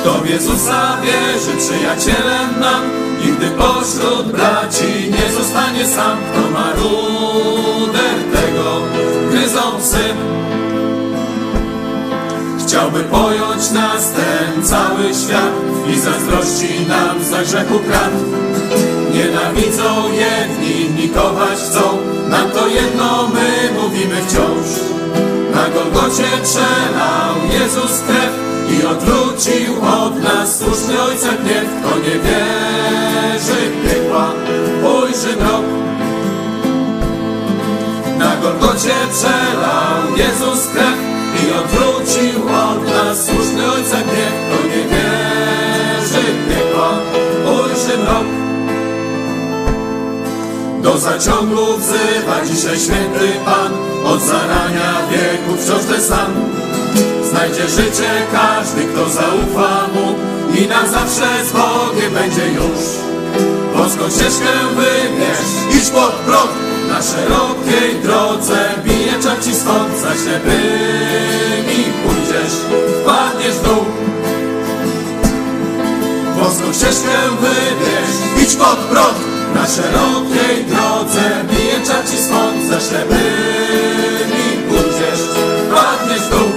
Kto w Jezusa wierzy, przyjacielem nam, nigdy pośród braci nie zostanie sam. Kto ma ruder tego, gryzą. Chciałby pojąć nas ten cały świat i zazdrości nam za grzechu krat. Nienawidzą jedni, inni kochać chcą, nam to jedno my mówimy wciąż. Na Golgocie przelał Jezus krew i odwrócił od nas słuszny Ojca gniew. Kto nie wierzy piekła, ujrzy mrok. Na Golgocie przelał Jezus krew i odwrócił słuszny Ojca gniew. Kto nie wierzy piekła, ujrzy mrok. Do zaciągu wzywa dzisiaj święty Pan, od zarania wieku wciąż ten sam. Znajdzie życie każdy, kto zaufa Mu i na zawsze z Bogiem będzie już. Boską ścieżkę wybierz, idź pod prąd, na szerokiej drodze bije czar ci stąd, za i pójdziesz, wpadniesz w dół. Wąską ścieżkę wybierz, idź pod prąd, na szerokiej drodze bije czaci sąd, za ślepymi pójdziesz, wpadniesz w dół.